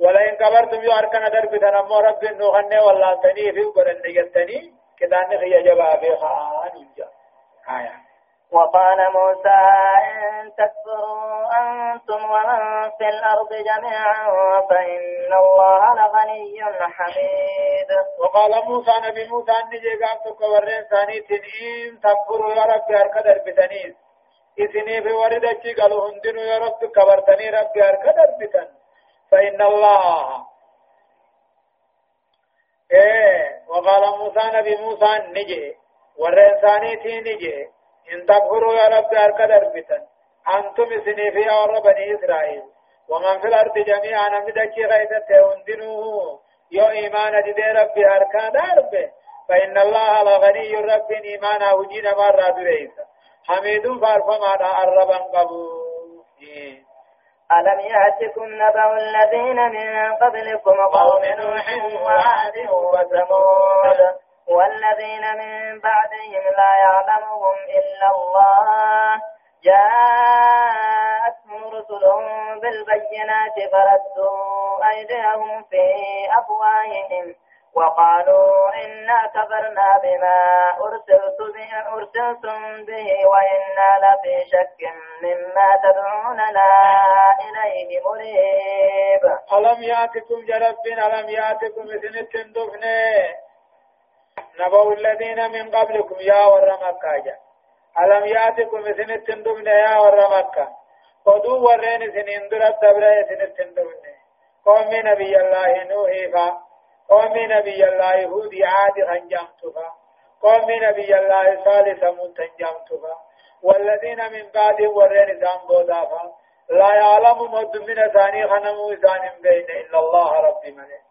A: ولئن كبرتم يو أركنا درب تنمو رب نغني والله تني في قرن يتني كدان خي جواب خان جا آية.
B: وقال موسى إن تكفروا أنتم ومن في الأرض جميعا فإن الله لغني حميد.
A: وقال موسى نبي موسى نجي قابتك ورين ثاني تنين تكفروا يا رب أركدر بتنيس إذني في وردتي قالوا هندنوا يا رب كبرتني رب أركدر بتن فإن الله. إيه وقال موسى نبي موسى نجي ورين ثاني تنجي إن تكفروا يا رب أركدر بتن أنتم سني في أور بني إسرائيل. ومن في الأرض جميعا نمدكي غيثة هندنوا يو إيمان دي ربي أركان ربي فإن الله لغني رب إيمانا وجينا مرة دريسا حميد فارفما الربا قبو
B: ألم يأتكم نبأ الذين من قبلكم قوم نوح وعاد وثمود؟ والذين من بعدهم لا يعلمهم إلا الله. جاءتهم رسلهم بالبينات فردوا أيديهم في أفواههم وقالوا إنا كفرنا بما أرسلت به أرسلتم به وإنا لفي شك مما تدعوننا إليه مريب.
A: ألم يأتكم جرب ألم يأتكم مثل التندفن نبو الذين من قبلكم يا ور مكة ألم يأتكم مثل التندفن يا ور مكة؟ قدوا ورين سنين درت دبرة سنين التندفن قوم نبي الله نوح فا. قوم نبي الله هود عاد هنجمتها قوم نبي الله صالح ثمود هنجمتها والذين من بعد ورين زام بودافا لا يعلم مد من ثاني خنمو ثان بين إلا الله رب ملك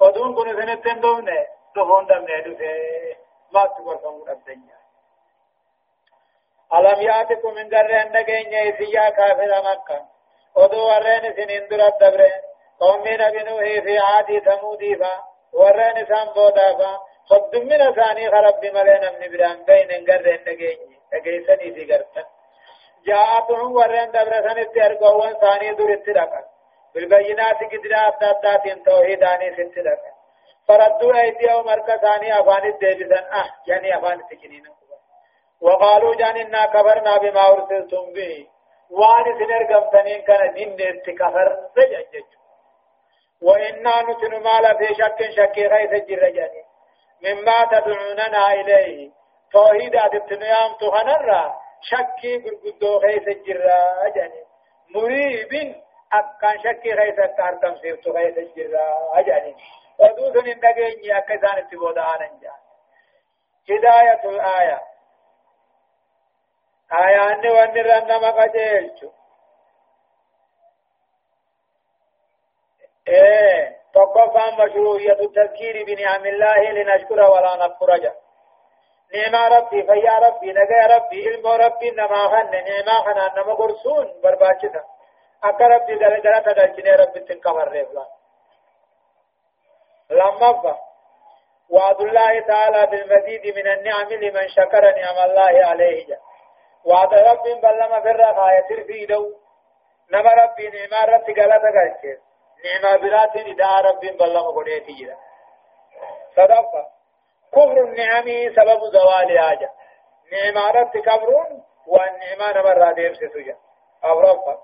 A: قدون كن سنتين دومنه دفون دم نهدو ما تقرفون الدنيا ألم يأتكم من درين نجين يسيا كافر مكة ودو ورين سنين درات دبرين قوم نبي نوح في عادي ثمودي فا ورين سام بودافا خد من ثاني خرب ملين من بران بين قرن نجيني تجيسني في قرتن جاءتهم ورين دبرسن اترقوان ثاني دور اترقا بالبينات قدرات داتات توحيداني سترقا فردوا ايديهم مركا ثاني افان الديبسن آه يعني افان التكنين وقالوا جاننا كفرنا بما ارسلتم به وان سنرقم تنين كان دين اتكفر رجج وإنا نتن مال في شك شك غيث الجرجاني مما تدعوننا إليه توحيد أتتنيام تغنر شكي قرقدو غيث الجراجاني مريب أكان شكي غيث التارتم سيرت غيث الجراجاني ودوثن النقيني أكزان اتبودا آننجا هداية الآية آية أني وأني رنما قجيلتو إيه تقفى مشروعية التذكير بنعم الله لنشكر ولا نكفر جا نعم ربي فيا ربي نجا ربي علم ربي نما خن نعم خنا نما قرسون برباچتا أكا ربي دل دل تدلچني ربي تنكمر رفلا لما وعد الله تعالى بالمزيد من النعم لمن شكر نعم الله عليه. جا وعد ربي بلما في الرخاية في دو. نما ربي نعم ربي غلطة. قلت نعمة برات إذا رب بلغ قريتي جدا صدقة. كفر النعم سبب زوال آجا. نعمة رب كبرون والنعمة نمر دير ستجا أو رب.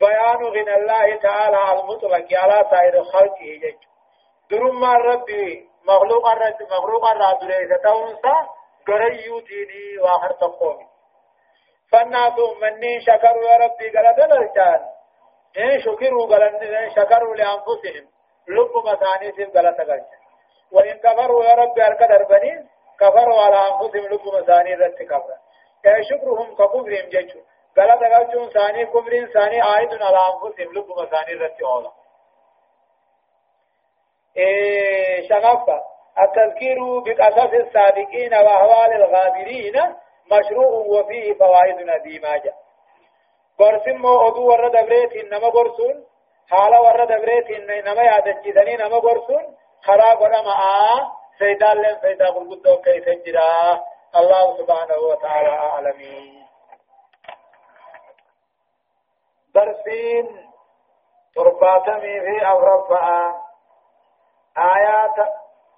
A: بيان غنى الله تعالى المطلق على سائر خلقه جج. درم الرب مخلوق الرب مخلوق الرب ليس تونسا غريو ديني واخر تقومي فالناس مني شكروا يا ربي قال دلالتان إن شكروا قالن شكروا لأنفسهم لب مسانيسهم قال تقلت وإن كفروا يا رب أركد أربنين كفروا على أنفسهم لب مساني رت كفر إن شكرهم ككفرهم جيشو قال تقلتون ثاني كفر ثاني عائد على أنفسهم لب مساني رت إيه شغفة التذكير بقصص السابقين وأحوال الغابرين مشروع وفيه فوائد نديمة gorsin moo oduu warra dabreetiin nama gorsuun haala warra dabreetiin nama yaadachiisanii nama gorsuun karaa godhamaa faayidaaleen faayidaa gurguddoo keessa jira allahu subhanahu wa ta'ala a'lamiin darsiin ترباتمي في أغرفة آيات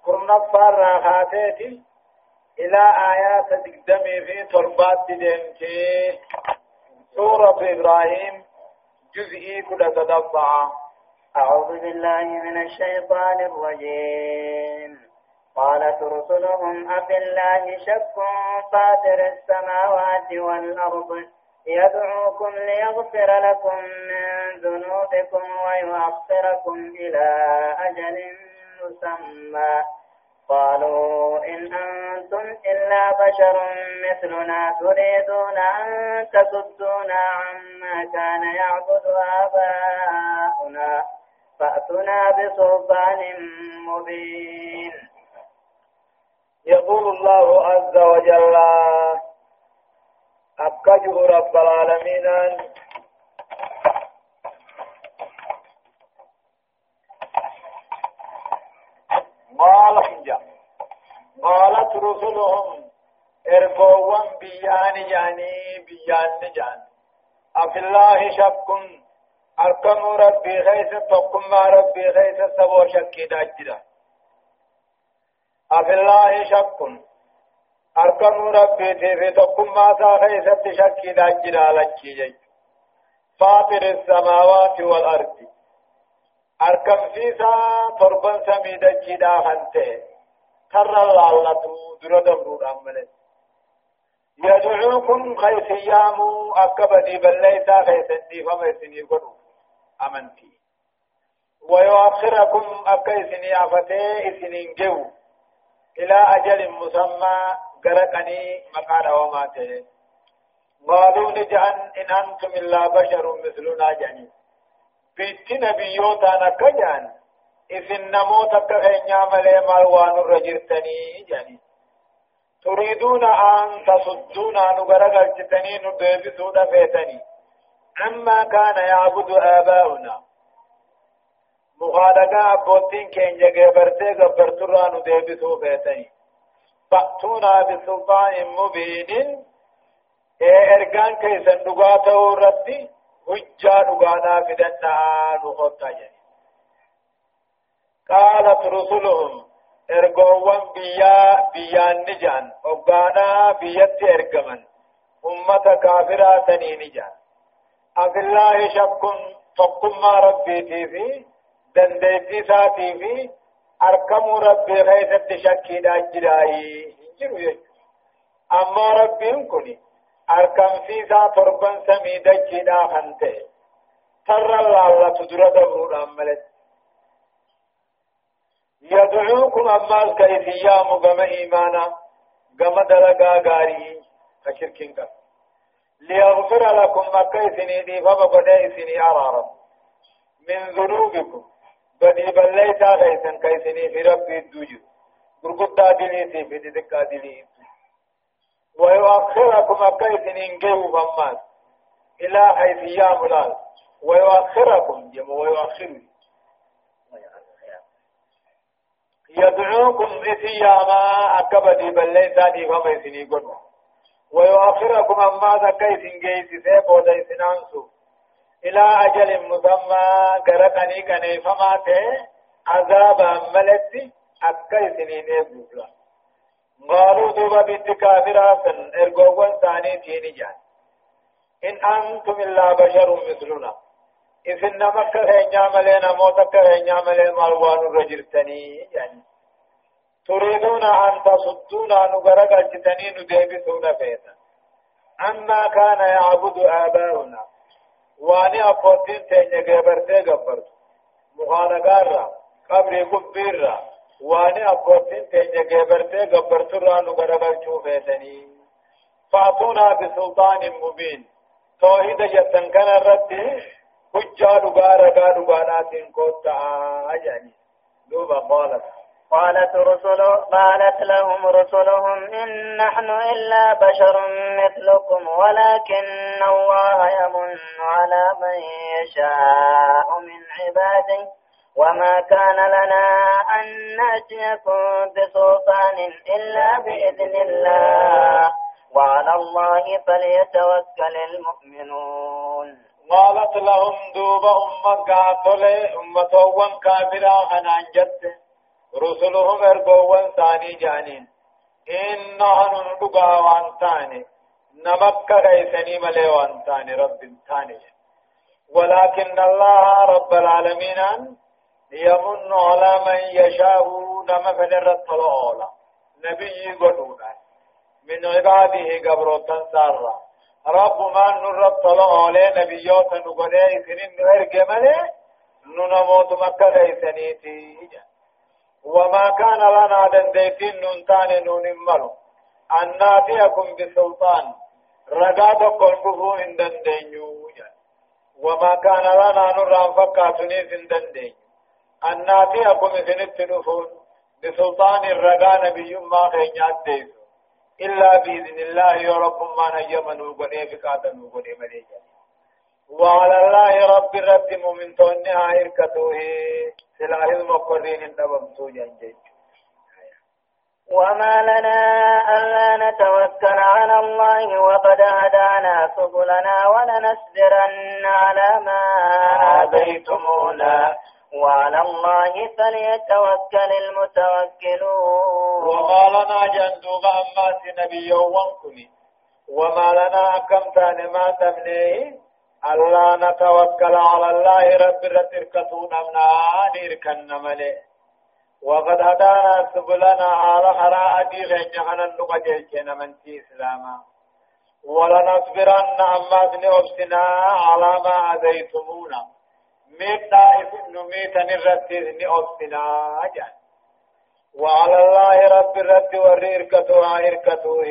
A: كرنفة راخاتيتي إلى آيات تقدمي في تربات ديمتي سورة إبراهيم جزئي كل تدبع.
B: أعوذ بالله من الشيطان الرجيم. قالت رسلهم أفي الله شك فاطر السماوات والأرض؟ يدعوكم ليغفر لكم من ذنوبكم ويؤخركم إلى أجل مسمى. قالوا إن أنتم إلا بشر مثلنا تريدون أن تصدونا عما كان يعبد آباؤنا. فأتنا بسلطان مبين.
A: يقول الله عز وجل أبكجه رب العالمين قال حجة قالت رسلهم ارقوان بيان جاني بيان جان أفي الله شك. أركم ربي خيس تقم ربي خيس سبو شكي داجرة أفي الله شك. أركم ربي في تقم ما خيس شكي داجرة لكي فاطر السماوات والأرض. أركم فيسا تربن سميدة جدا خنته. ترى اللالة درد برود أمله يدعوكم خيس يامو أكبدي بالليسا خيس دي فما يسني قدو أمنتي ويؤخركم أكيسني أفتي إسنين جو إلى أجل مسمى غرقني مقال وماته قالوا نجعن إن أنتم إلا بشر مثلنا جنين بيت نبيوتا نكجان إذن نموت كخينيا ملي مالوان الرجرتني جاني تريدون أن تصدونا نغرق الجتني ندبسون فيتني عما كان يعبد آباؤنا مغادقا أبوتين كين جغبرتي غبرترا ندبسو فيتني فأتونا بسلطان مبين إرقان كيسن نغاته ربي hujjaa dhugaadhaa fidannaa nu qottaa qaalat rusuluhum ergoowwan biyyaa biyyaan ni jaan hoggaadhaa biyyatti ergaman ummata kaafiraa sanii ni jaan afillaahi shakkun tokkummaa rabbiitii fi dandeettii isaatii fi arkamuu rabbii keessatti shakkiidhaa jiraayii hin jiru jechuudha ammoo rabbiin kuni arkamsiisaa torban samii dachiidhaa kan ta'e tarra laallatu dura dabruudhaan malatti يدعوكم أمال كيفية مغم إيمانا غم دلقا غاري كشركين كف ليغفر لكم مكيسني دي فبقديسني أرارا. من ذنوبكم. بدي بليتا غيثا كيسني في ربي الدوجو برقدا دليتي في دكا دليتي ويؤخركم أكيس إنجيو فماس إلى حيث يا ملال. ويؤخركم جم ويؤخر يدعوكم إثياما أكبدي بل ليس دي فما يسني قدوا ويؤخركم أما ذكيس إنجيس سيب وديس نانسو. إلى أجل مسمى قرقني كني فما عذابا ملتي أكيس إنجيس قالوا دوبا بنت كافرة ارغوان ثاني تيني جان. إن أنتم إلا بشر مثلنا. إذن نمك هنيا ملينا موتك هنيا ملينا مالوان الرجلتني يعني. تريدون أن تصدونا نغرق الجتني نديبثون فيتا عما كان يعبد آباؤنا واني أفوتين تيني غبرتي غبرت مخانقار قبري قبير واني أبوتين تيجي جبرتي قبرت رانو غرغل شوفيتني فأتونا بسلطان مبين. توحيد جتن كان الرد حجة لغارة لغارات كوتا أجاني دوبا قالت
B: قالت رسل قالت لهم رسلهم إن نحن إلا بشر مثلكم ولكن الله يمن على من يشاء من عباده وما كان لنا أن نأتيكم بسلطان إلا بإذن الله وعلى الله فليتوكل المؤمنون
A: قالت لهم دوب أمة قاتل أمة وان كافرة أنا أنجت رسلهم أرقوا ثاني جانين. إنها ندقى وانتاني نمك غيثني ملي وانتاني رب تاني ولكن الله رب العالمين يمن على من يشاء نما فنرت الأولى نبي قدونا. من عباده قبروتا سارا رب ما نرت الأولى نبيوتا نقضي سنين نرق ملي ننموت مكة غيثنيتي وما كان لنا دنديتين ننتان ننملو. أن نأتيكم بسلطان. رقاد قلبه إن دندينيو وما كان لنا نرى فكاتني في دندينيو أن نأتيكم سنت نفون بسلطان الرقا نبي ما خينيات ديسو. إلا بإذن الله يا رب ما نجمن وقني فكاتا وقني مليجا وعلى الله رب رب مؤمن تونها إركتوه سلاح المقرين النبم جنجي
B: وما لنا ألا نتوكل على الله وقد هدانا سبلنا ولنصبرن على ما آذيتمونا وعلى الله فليتوكل المتوكلون.
A: وما لنا جندوب أما نبي وانكني وما لنا كم تاني ما تبنيه ألا نتوكل على الله رب رتركتون أمنا نيركن ملي وقد هدانا سبلنا على حراء دي غنجهنا النقجيجنا من في إسلاما. ولنصبرن أما سنوبسنا على ما أذيتمونا. ميت طائف نميت نرتي نوبسنا أجل وعلى الله رب الرد والرئركة إركته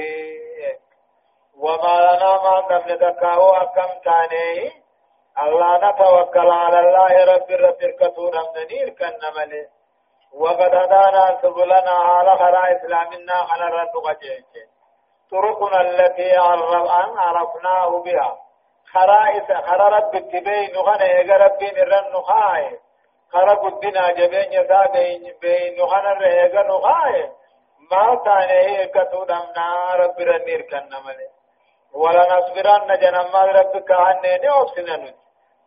A: وما لنا ما نمن تكاو أكم تاني. الله نتوكل على الله رب الرد إركته نمن إركن وقد هدانا سبلنا على خرا إسلامنا على الرد قجيك طرقنا التي عرفناه بها. خرائس خرا رب التبين غنى يا ربي نرن خاي خرا قدنا جبين يدا بين بين غنى رهيغا نخاي ما تاني كتو دمنا رب رنير كنمله ولا نصبرن جنم ربك عنني أوسنن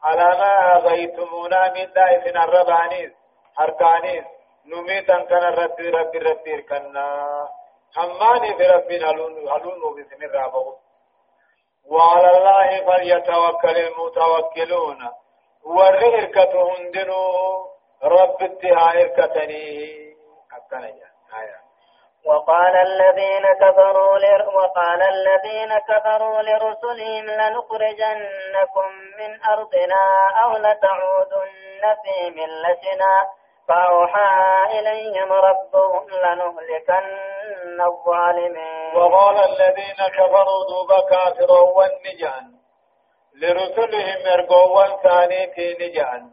A: على ما أغيتمونا من دائفن الربانيس هركانيس نميتن كان ربي ربي ربي كنا. هماني في ربي هلون هلون بسم الرابو وعلى الله فليتوكل المتوكلون. والرهركة هندنو رب اتها إركتني آية.
B: وقال الذين كفروا لر وقال الذين كفروا لرسلهم لنخرجنكم من أرضنا أو لتعودن في ملتنا. فأوحى إليهم ربهم لنهلكن الظالمين.
A: وقال الذين كفروا دوبا كافروا والنجان. لرسلهم ارقوا ثاني نجان.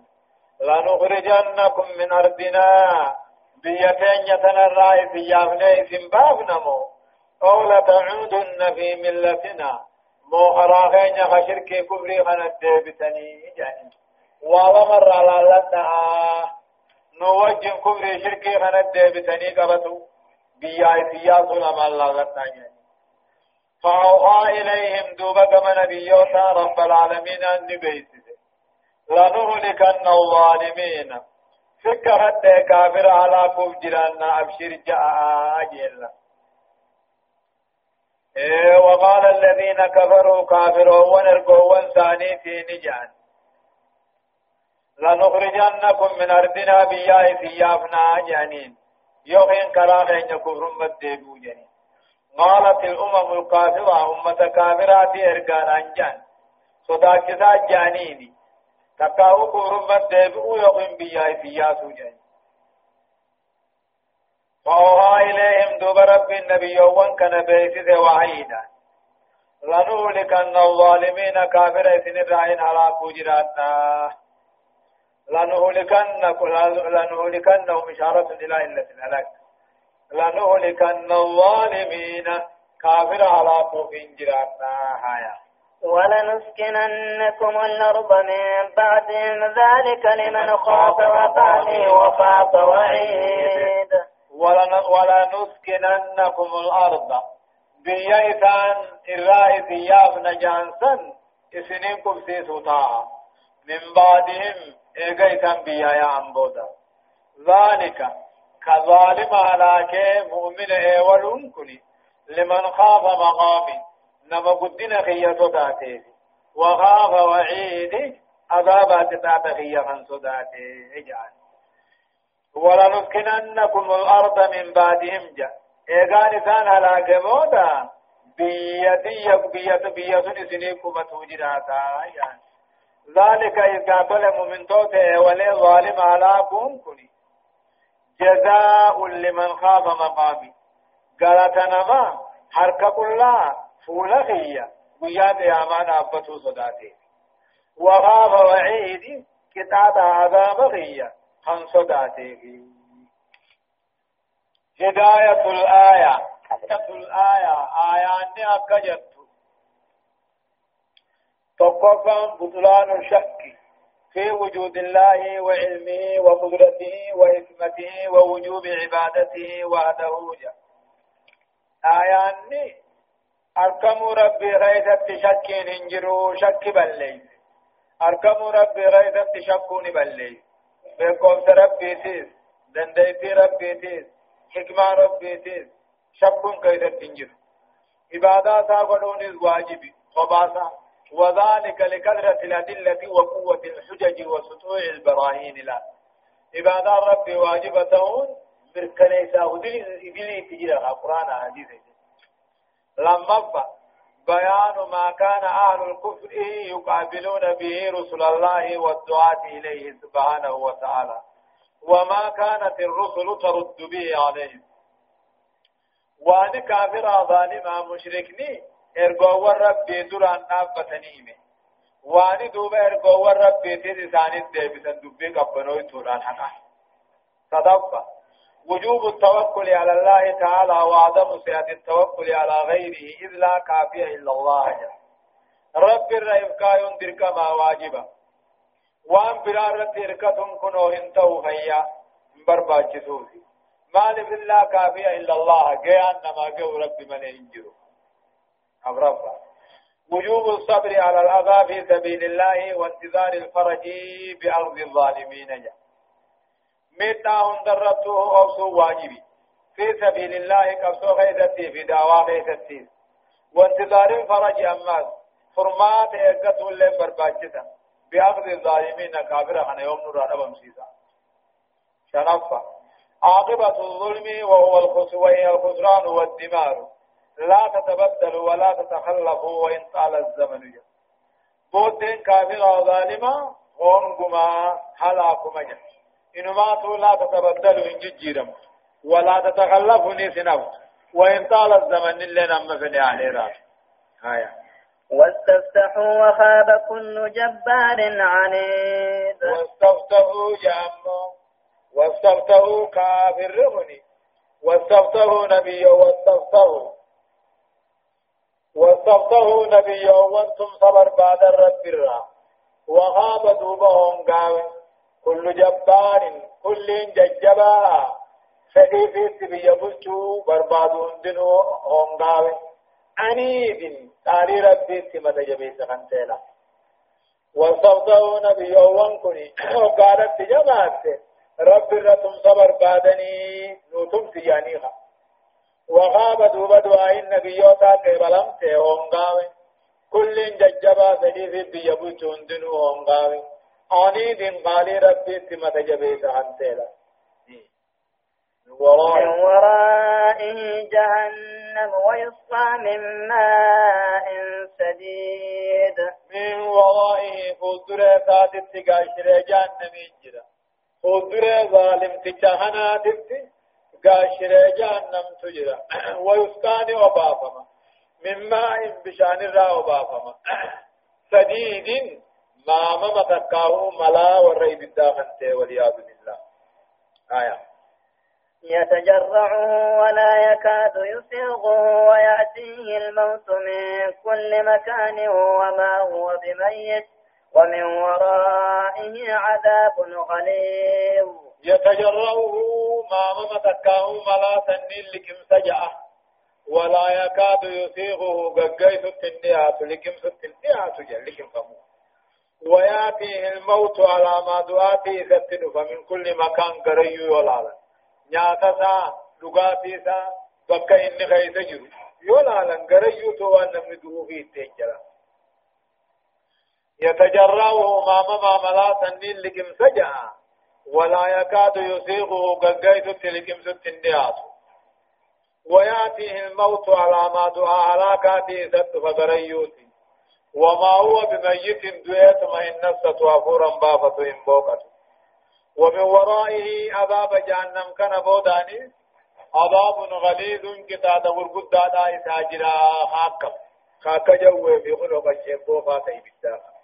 A: لنخرجنكم من أرضنا. بيتين يتنرى في يافني سنبابنمو أو لتعودن في ملتنا. مو خراخين خشركي كبري خنت ديبتني جاني وامر على لنا نوجه كفر شركي خنت ديبتني قبطو. بيا بيا سلام الله غتاني فأوحى إليهم دوبا كما نبيوتا رب العالمين أن نبيته لنهلكن الظالمين فكرت كافر على كوف جرانا أبشر جاء أجل إيه وقال الذين كفروا كافروا ونرقوا ثاني في نجان لنخرجنكم من أرضنا بياه سيافنا جانين يوخين كراخين كفر مدبو جانين قالت الأمم الكافرة أمة كافرات إرقان أنجان. صداكسات جانيني. تكاو كفر مدبو يوخين بياه سياسو جانين فأوها إليهم دوب رب النبي يوان كان بيسيس وحيدا. لنهلكن الظالمين كافر سن الرعين على فجراتنا لنهلكن لنهلكنهم إشارة إلى إلة الهلاك. لنهلكن الظالمين. كافر على خوف جراتنا هايا
B: ولنسكننكم الأرض من بعد ذلك لمن خاف وقاني وخاف وعيد.
A: ولنسكننكم الأرض. بيئتان الرائد يابن جانسن إسنين قبسيسو تاها من بعدهم إيغيتان بيا يا أمبودا. ذلك كظالم كي مؤمن ايولون كني. لمن خاف مقامي نما قدنا خيّة تاتي وخاف وعيد عذابات تات خيّة صداتي ولنسكننكم الأرض من بعدهم جا. إيغان كان على جمودا بيتي بيت بيت سنيكم توجداتا. يعني ذلك إذا ظلموا من توته ولي ظالم على كونكني جزاء لمن خاف مقامي. قالت نما حركة كلها فولخية وياد يامان أبتو صداتي. وخاف وعيد كتاب عذاب غية خن صداتي. هداية الآية. هداية الآية. آيان أكجت. تقفا بطلان الشك في وجود الله وعلمه وقدرته وحكمته ووجوب عبادته وحده. آياني أركم ربي غيثت شك هنجرو شك بلي أركم ربي غيثت شكون بلي بقوم ربي تيس دنديتي ربي تيس حكمة ربي تيس شكون غيثت هنجرو عبادات أقولون واجبي خباسا وذلك لكثرة الأدلة وقوة الحجج وسطوع البراهين لا. عباد ربي واجبتون مركنيسا ودلي تجيرها قرآن حديث لما بيان ما كان أهل الكفر يقابلون به رسل الله والدعاة إليه سبحانه وتعالى وما كانت الرسل ترد به عليهم. وأن كافر ظالما مشركني دران نابتنيمه واني دوبا ارغو ربي تيد ثاني ديبسن دبي قبنوي توران حقا صدق وجوب التوكل على الله تعالى وعدم سعة التوكل على غيره إذ لا كافية إلا الله جل رب الرئيب كايون درك ما واجبا وان برارة إركتهم كنو هنتو فيا برباچ سوسي مال بالله كافية إلا الله جيان نما جو رب من ينجرو أبربا وجوب الصبر على الأذى في سبيل الله وانتظار الفرج بأرض الظالمين. جاء ميتا هندرته أوسو واجبي. في سبيل الله كبسو غيثتي في دعوة غيثتي. وانتظار الفرج أماز. فرمات إيقظ اللي برباجتا. بأخذ الظالمين كابرا خنا يوم نور أبا مسيسا شنفا عاقبة الظلم وهو الخسران والدمار. لا تتبدل ولا تتخلف وإن طال الزمن بوتين كافر ظالما هونكما هلاكما جا إنما لا تتبدل إن ججيرم. ولا تتخلف نسنف وإن طال الزمن اللي نم في الآخرة هايا.
B: واستفتحوا وخاب كل جبار عنيد.
A: واستفتحوا جامو واستفتحوا كافر رغني. واستفتحوا نبي واستفتحوا. واستفتحوا نبيا وأنتم صبر بعد الرب الرا وغاب دوبهم قاوي كل جبار كل ججبا فدي في سبي بلتو بربادون دنو هم قاوي عنيد تاري ربي سمد جبيس خنتيلا. واستفتحوا نبيا وانكني وقالت جماعت رب الرتم صبر بعدني نوتم سيانيها. وغاب دوبا دعاء النبيوتا قبلم تهونغاوي كل ججبا سديث بيبو چوندنو هونغاوي آني دين قالي ربي تمت جبيت عنتلا
B: من ورائه جهنم ويصفى من ماء سديد
A: من ورائه فدر سادت تقاشر جهنم جدا فدر ظالم تجهنا تبتي قاشر جهنم تجرى ويسقان وبافما من ماء بشان الرا وبافما سديد ما ما تكاو ملا والريب الداخل والعياذ بالله آية
B: يتجرعه ولا يكاد يسيغه ويأتيه الموت من كل مكان وما هو بميت ومن ورائه عذاب غليظ
A: يتجرعه ما متكاه ملا سنين لكم سجأة ولا يكاد يسيغه ققيت التنيات لكم التنيات لكم فمو. ويأتيه الموت على ما دعاتي ستن فمن كل مكان قريو يولالا. نياتسا لغاتيسا بكا إني خيس جرو. يولالا قريو توان نمدو في التنجلا يتجرعه ماما ماملا سنين لكم سجع ولا يكاد يسيغه ققيت لكم ستنيات ويأتيه الموت على ما دعا هلاكاتي ست فقريوتي وما هو بميت دويت ما إن نفسة وافورا بافة إن بوقت. ومن ورائه عذاب جهنم كان بوداني عذاب غليظ كتاد ورقد دادا إساجرا حاكم خاك جوه في خلق الشيبو فاتي بالداخل.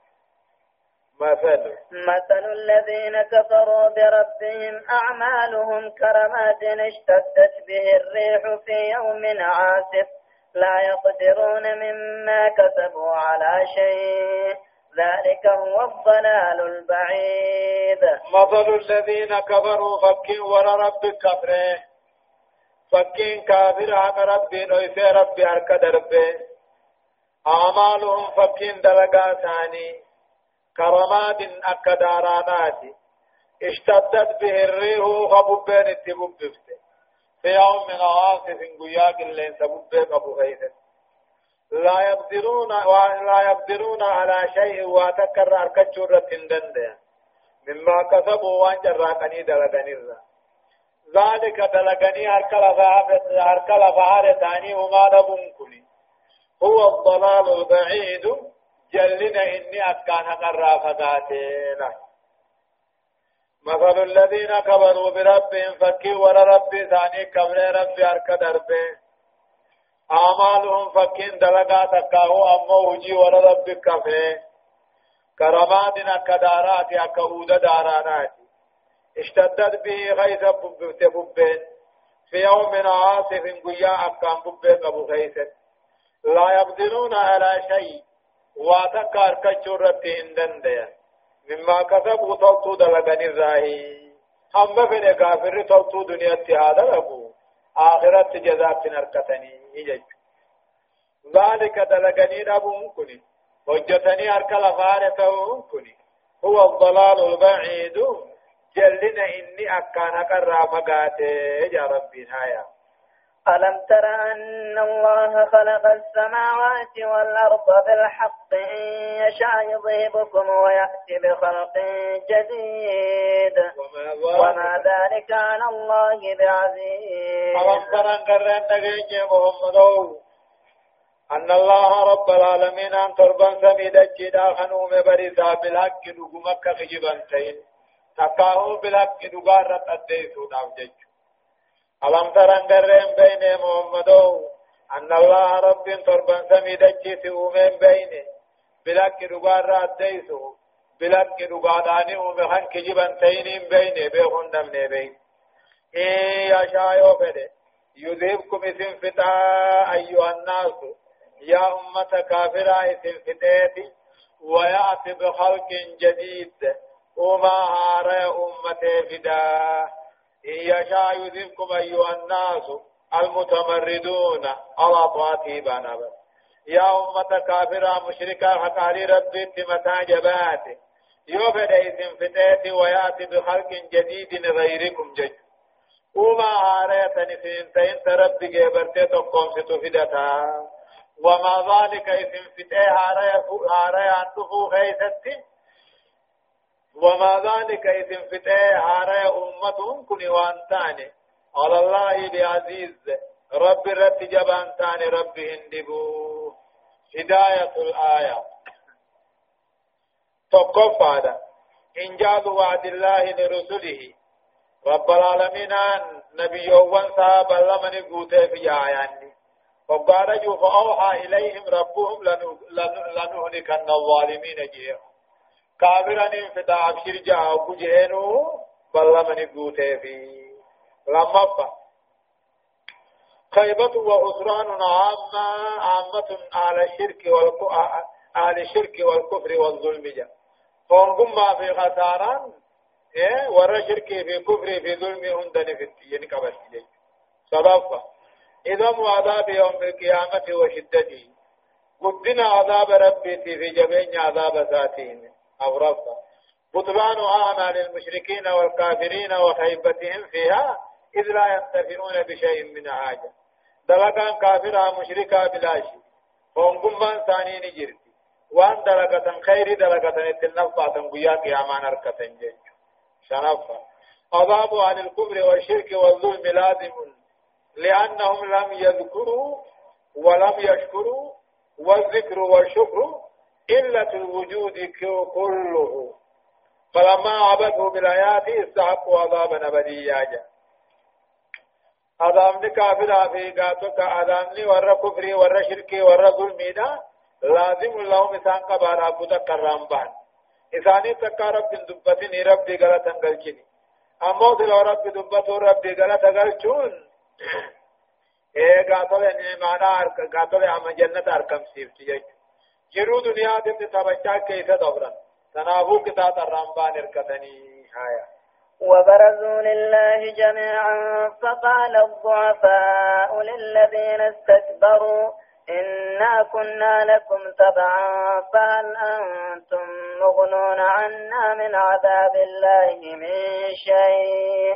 A: مثل
B: مثل الذين كفروا بربهم أعمالهم كرمات اشتدت به الريح في يوم عاصف. لا يقدرون مما كسبوا على شيء. ذلك هو الضلال البعيد.
A: مثل الذين كفروا فكين ورا رب كفره. فكين كافر حق ربي نويسي ربي أرك دربه أعمالهم فكين دلقا ثاني. كرماد أكدارانات اشتدت به الريح خببين اتببفته في يوم من عاصف قياق اللين سبب أبو غيث. لا يقدرون لا يقدرون على شيء وتكرر كجرة دندن. مما كسبوا وان جراكني دلغني ذلك دلغني هركل هركل فهر ثاني وما نبنكني هو الضلال البعيد جلنا إني أكان قرى فقاتنا مثل الذين كفروا بربهم فكي ور ربي ثاني كبر ربي أرك دربه. أعمالهم فكين دلقا تكاهو أمو وجي ور ربي كفه. كرمادنا كدارات أكهود دارانات اشتدت به غيث ببين في يوم عاصف قيا أكام ببين أبو غيث. لا يقدرون على شيء. واتكار كجرة هندن مما كسبوا تلتو دلغني الراهي هم فين كافر تلتو دنيا هذا لبو آخرت جزاء نركتني يجج ذلك دلغني نبو كني وجتني أرك لفارة كني هو الضلال البعيد جلنا إني أكان قرى فقاته يا ربي نايا
B: ألم تر أن الله خلق السماوات والأرض بالحق إن يشاء يذهبكم ويأتي بخلق جديد. وما ذلك على الله بعزيز.
A: ألم تر أن قرأت محمد. أن الله رب العالمين أن تربان سميد الجدا خنوم بريسا بالحق نقمك خجبان تين تقاهم بالحق نقارت أديسو ناو جيجو. ألم ترن قرين بين محمد أن الله رب تربا سميد الجيس أمين بين. بلك رقار راديسو بلك رقاداني أمخان كجبا تينين بين بيخون دمني بين. إن يشاء يوفد يذهبكم اسم فتاة أيها الناس. يا أمة كافرة اسم فتاتي ويأتي بخلق جديد. وما هار أمة فداه إن يشاء يذهبكم أيها الناس المتمردون. على طاعته بانابا يا أمة كافرة مشركة حقاري ربي متى جبات يوفد إذن فتاتي ويأتي بخلق جديد غيركم جج وما هاريت نفين تين تربي جبرتي تقوم ستفدتا. وما ذلك إذن فتاه هاريا هاريا عنده خيستي وما ذلك إذن فتاة هارا أمتهم كن وانتاني. على الله بعزيز. رب رت جبان تاني رب هندبو. هداية الآية. تقف هذا؟ إنجاز وعد الله لرسله. رب العالمين نبي وانسى بلمن قوته في آياني وقال فأوحى إليهم ربهم لنهلكن الظالمين جيهم كافرا فتا أبشر جاء بجهنو بل من قوته في لما خيبة وعسران عامة عامة على الشرك على الشرك والكفر والظلم فانكم ما في خساران إيه ورا شرك في كفر في ظلم هندن في يعني كبس سبب إذا عذاب يوم القيامة وشدته قدنا عذاب ربي في جبين عذاب ذاتهم أو ربا بطلان أعمال المشركين والكافرين وخيبتهم فيها إذ لا ينتفعون بشيء من حاجة. دلقان كافرها مشركا بلا شيء هم قمان ثاني نجرتي. وان دلقة خير دلقة النفع تنقيا قيامان أركة جيج شنفة عذاب عن الكفر والشرك والظلم لازم لأنهم لم يذكروا ولم يشكروا والذكر والشكر إلا الوجود كله. فلما عبده بالآيات استحقوا عذابا أبديا. عذابني كافر في قاتك عذابني ور كفري ور شركي ور ظلمي لازم لهم إسان قبال عبد كرام بان. إساني تكا رب دبتني ربي غلطا قلچني أمو دل رب دبتو ربي غلطا قلچون إيه قاتل نعمانا قاتل عم جنة أركم سيفتي جيج جرو دنيا دم تبچا كيسة دبرا تنافو كتاب الرمبان اركتني آية
B: وبرزوا لله جميعا فقال الضعفاء للذين استكبروا إنا كنا لكم تبعا فهل أنتم مغنون عنا من عذاب الله من شيء؟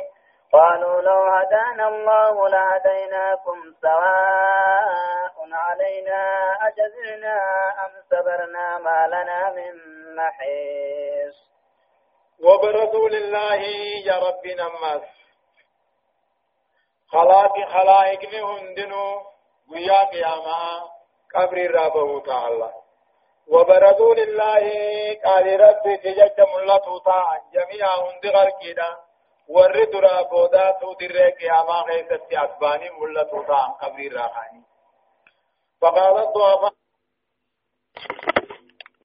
B: قالوا لو هدانا الله لهديناكم سواء علينا. أجزعنا أم صبرنا ما لنا من محيص.
A: وبرزوا لله يا رب نمس. خلاق خلائق هندنو ويا قياما قبر رابه تعالى. وبرزوا لله قال ربي تجد ملتو تا جميع هند غرقنا ور درا بودا تو در قياما غيثت أسباني ملتو تا قبر راخاني فقالت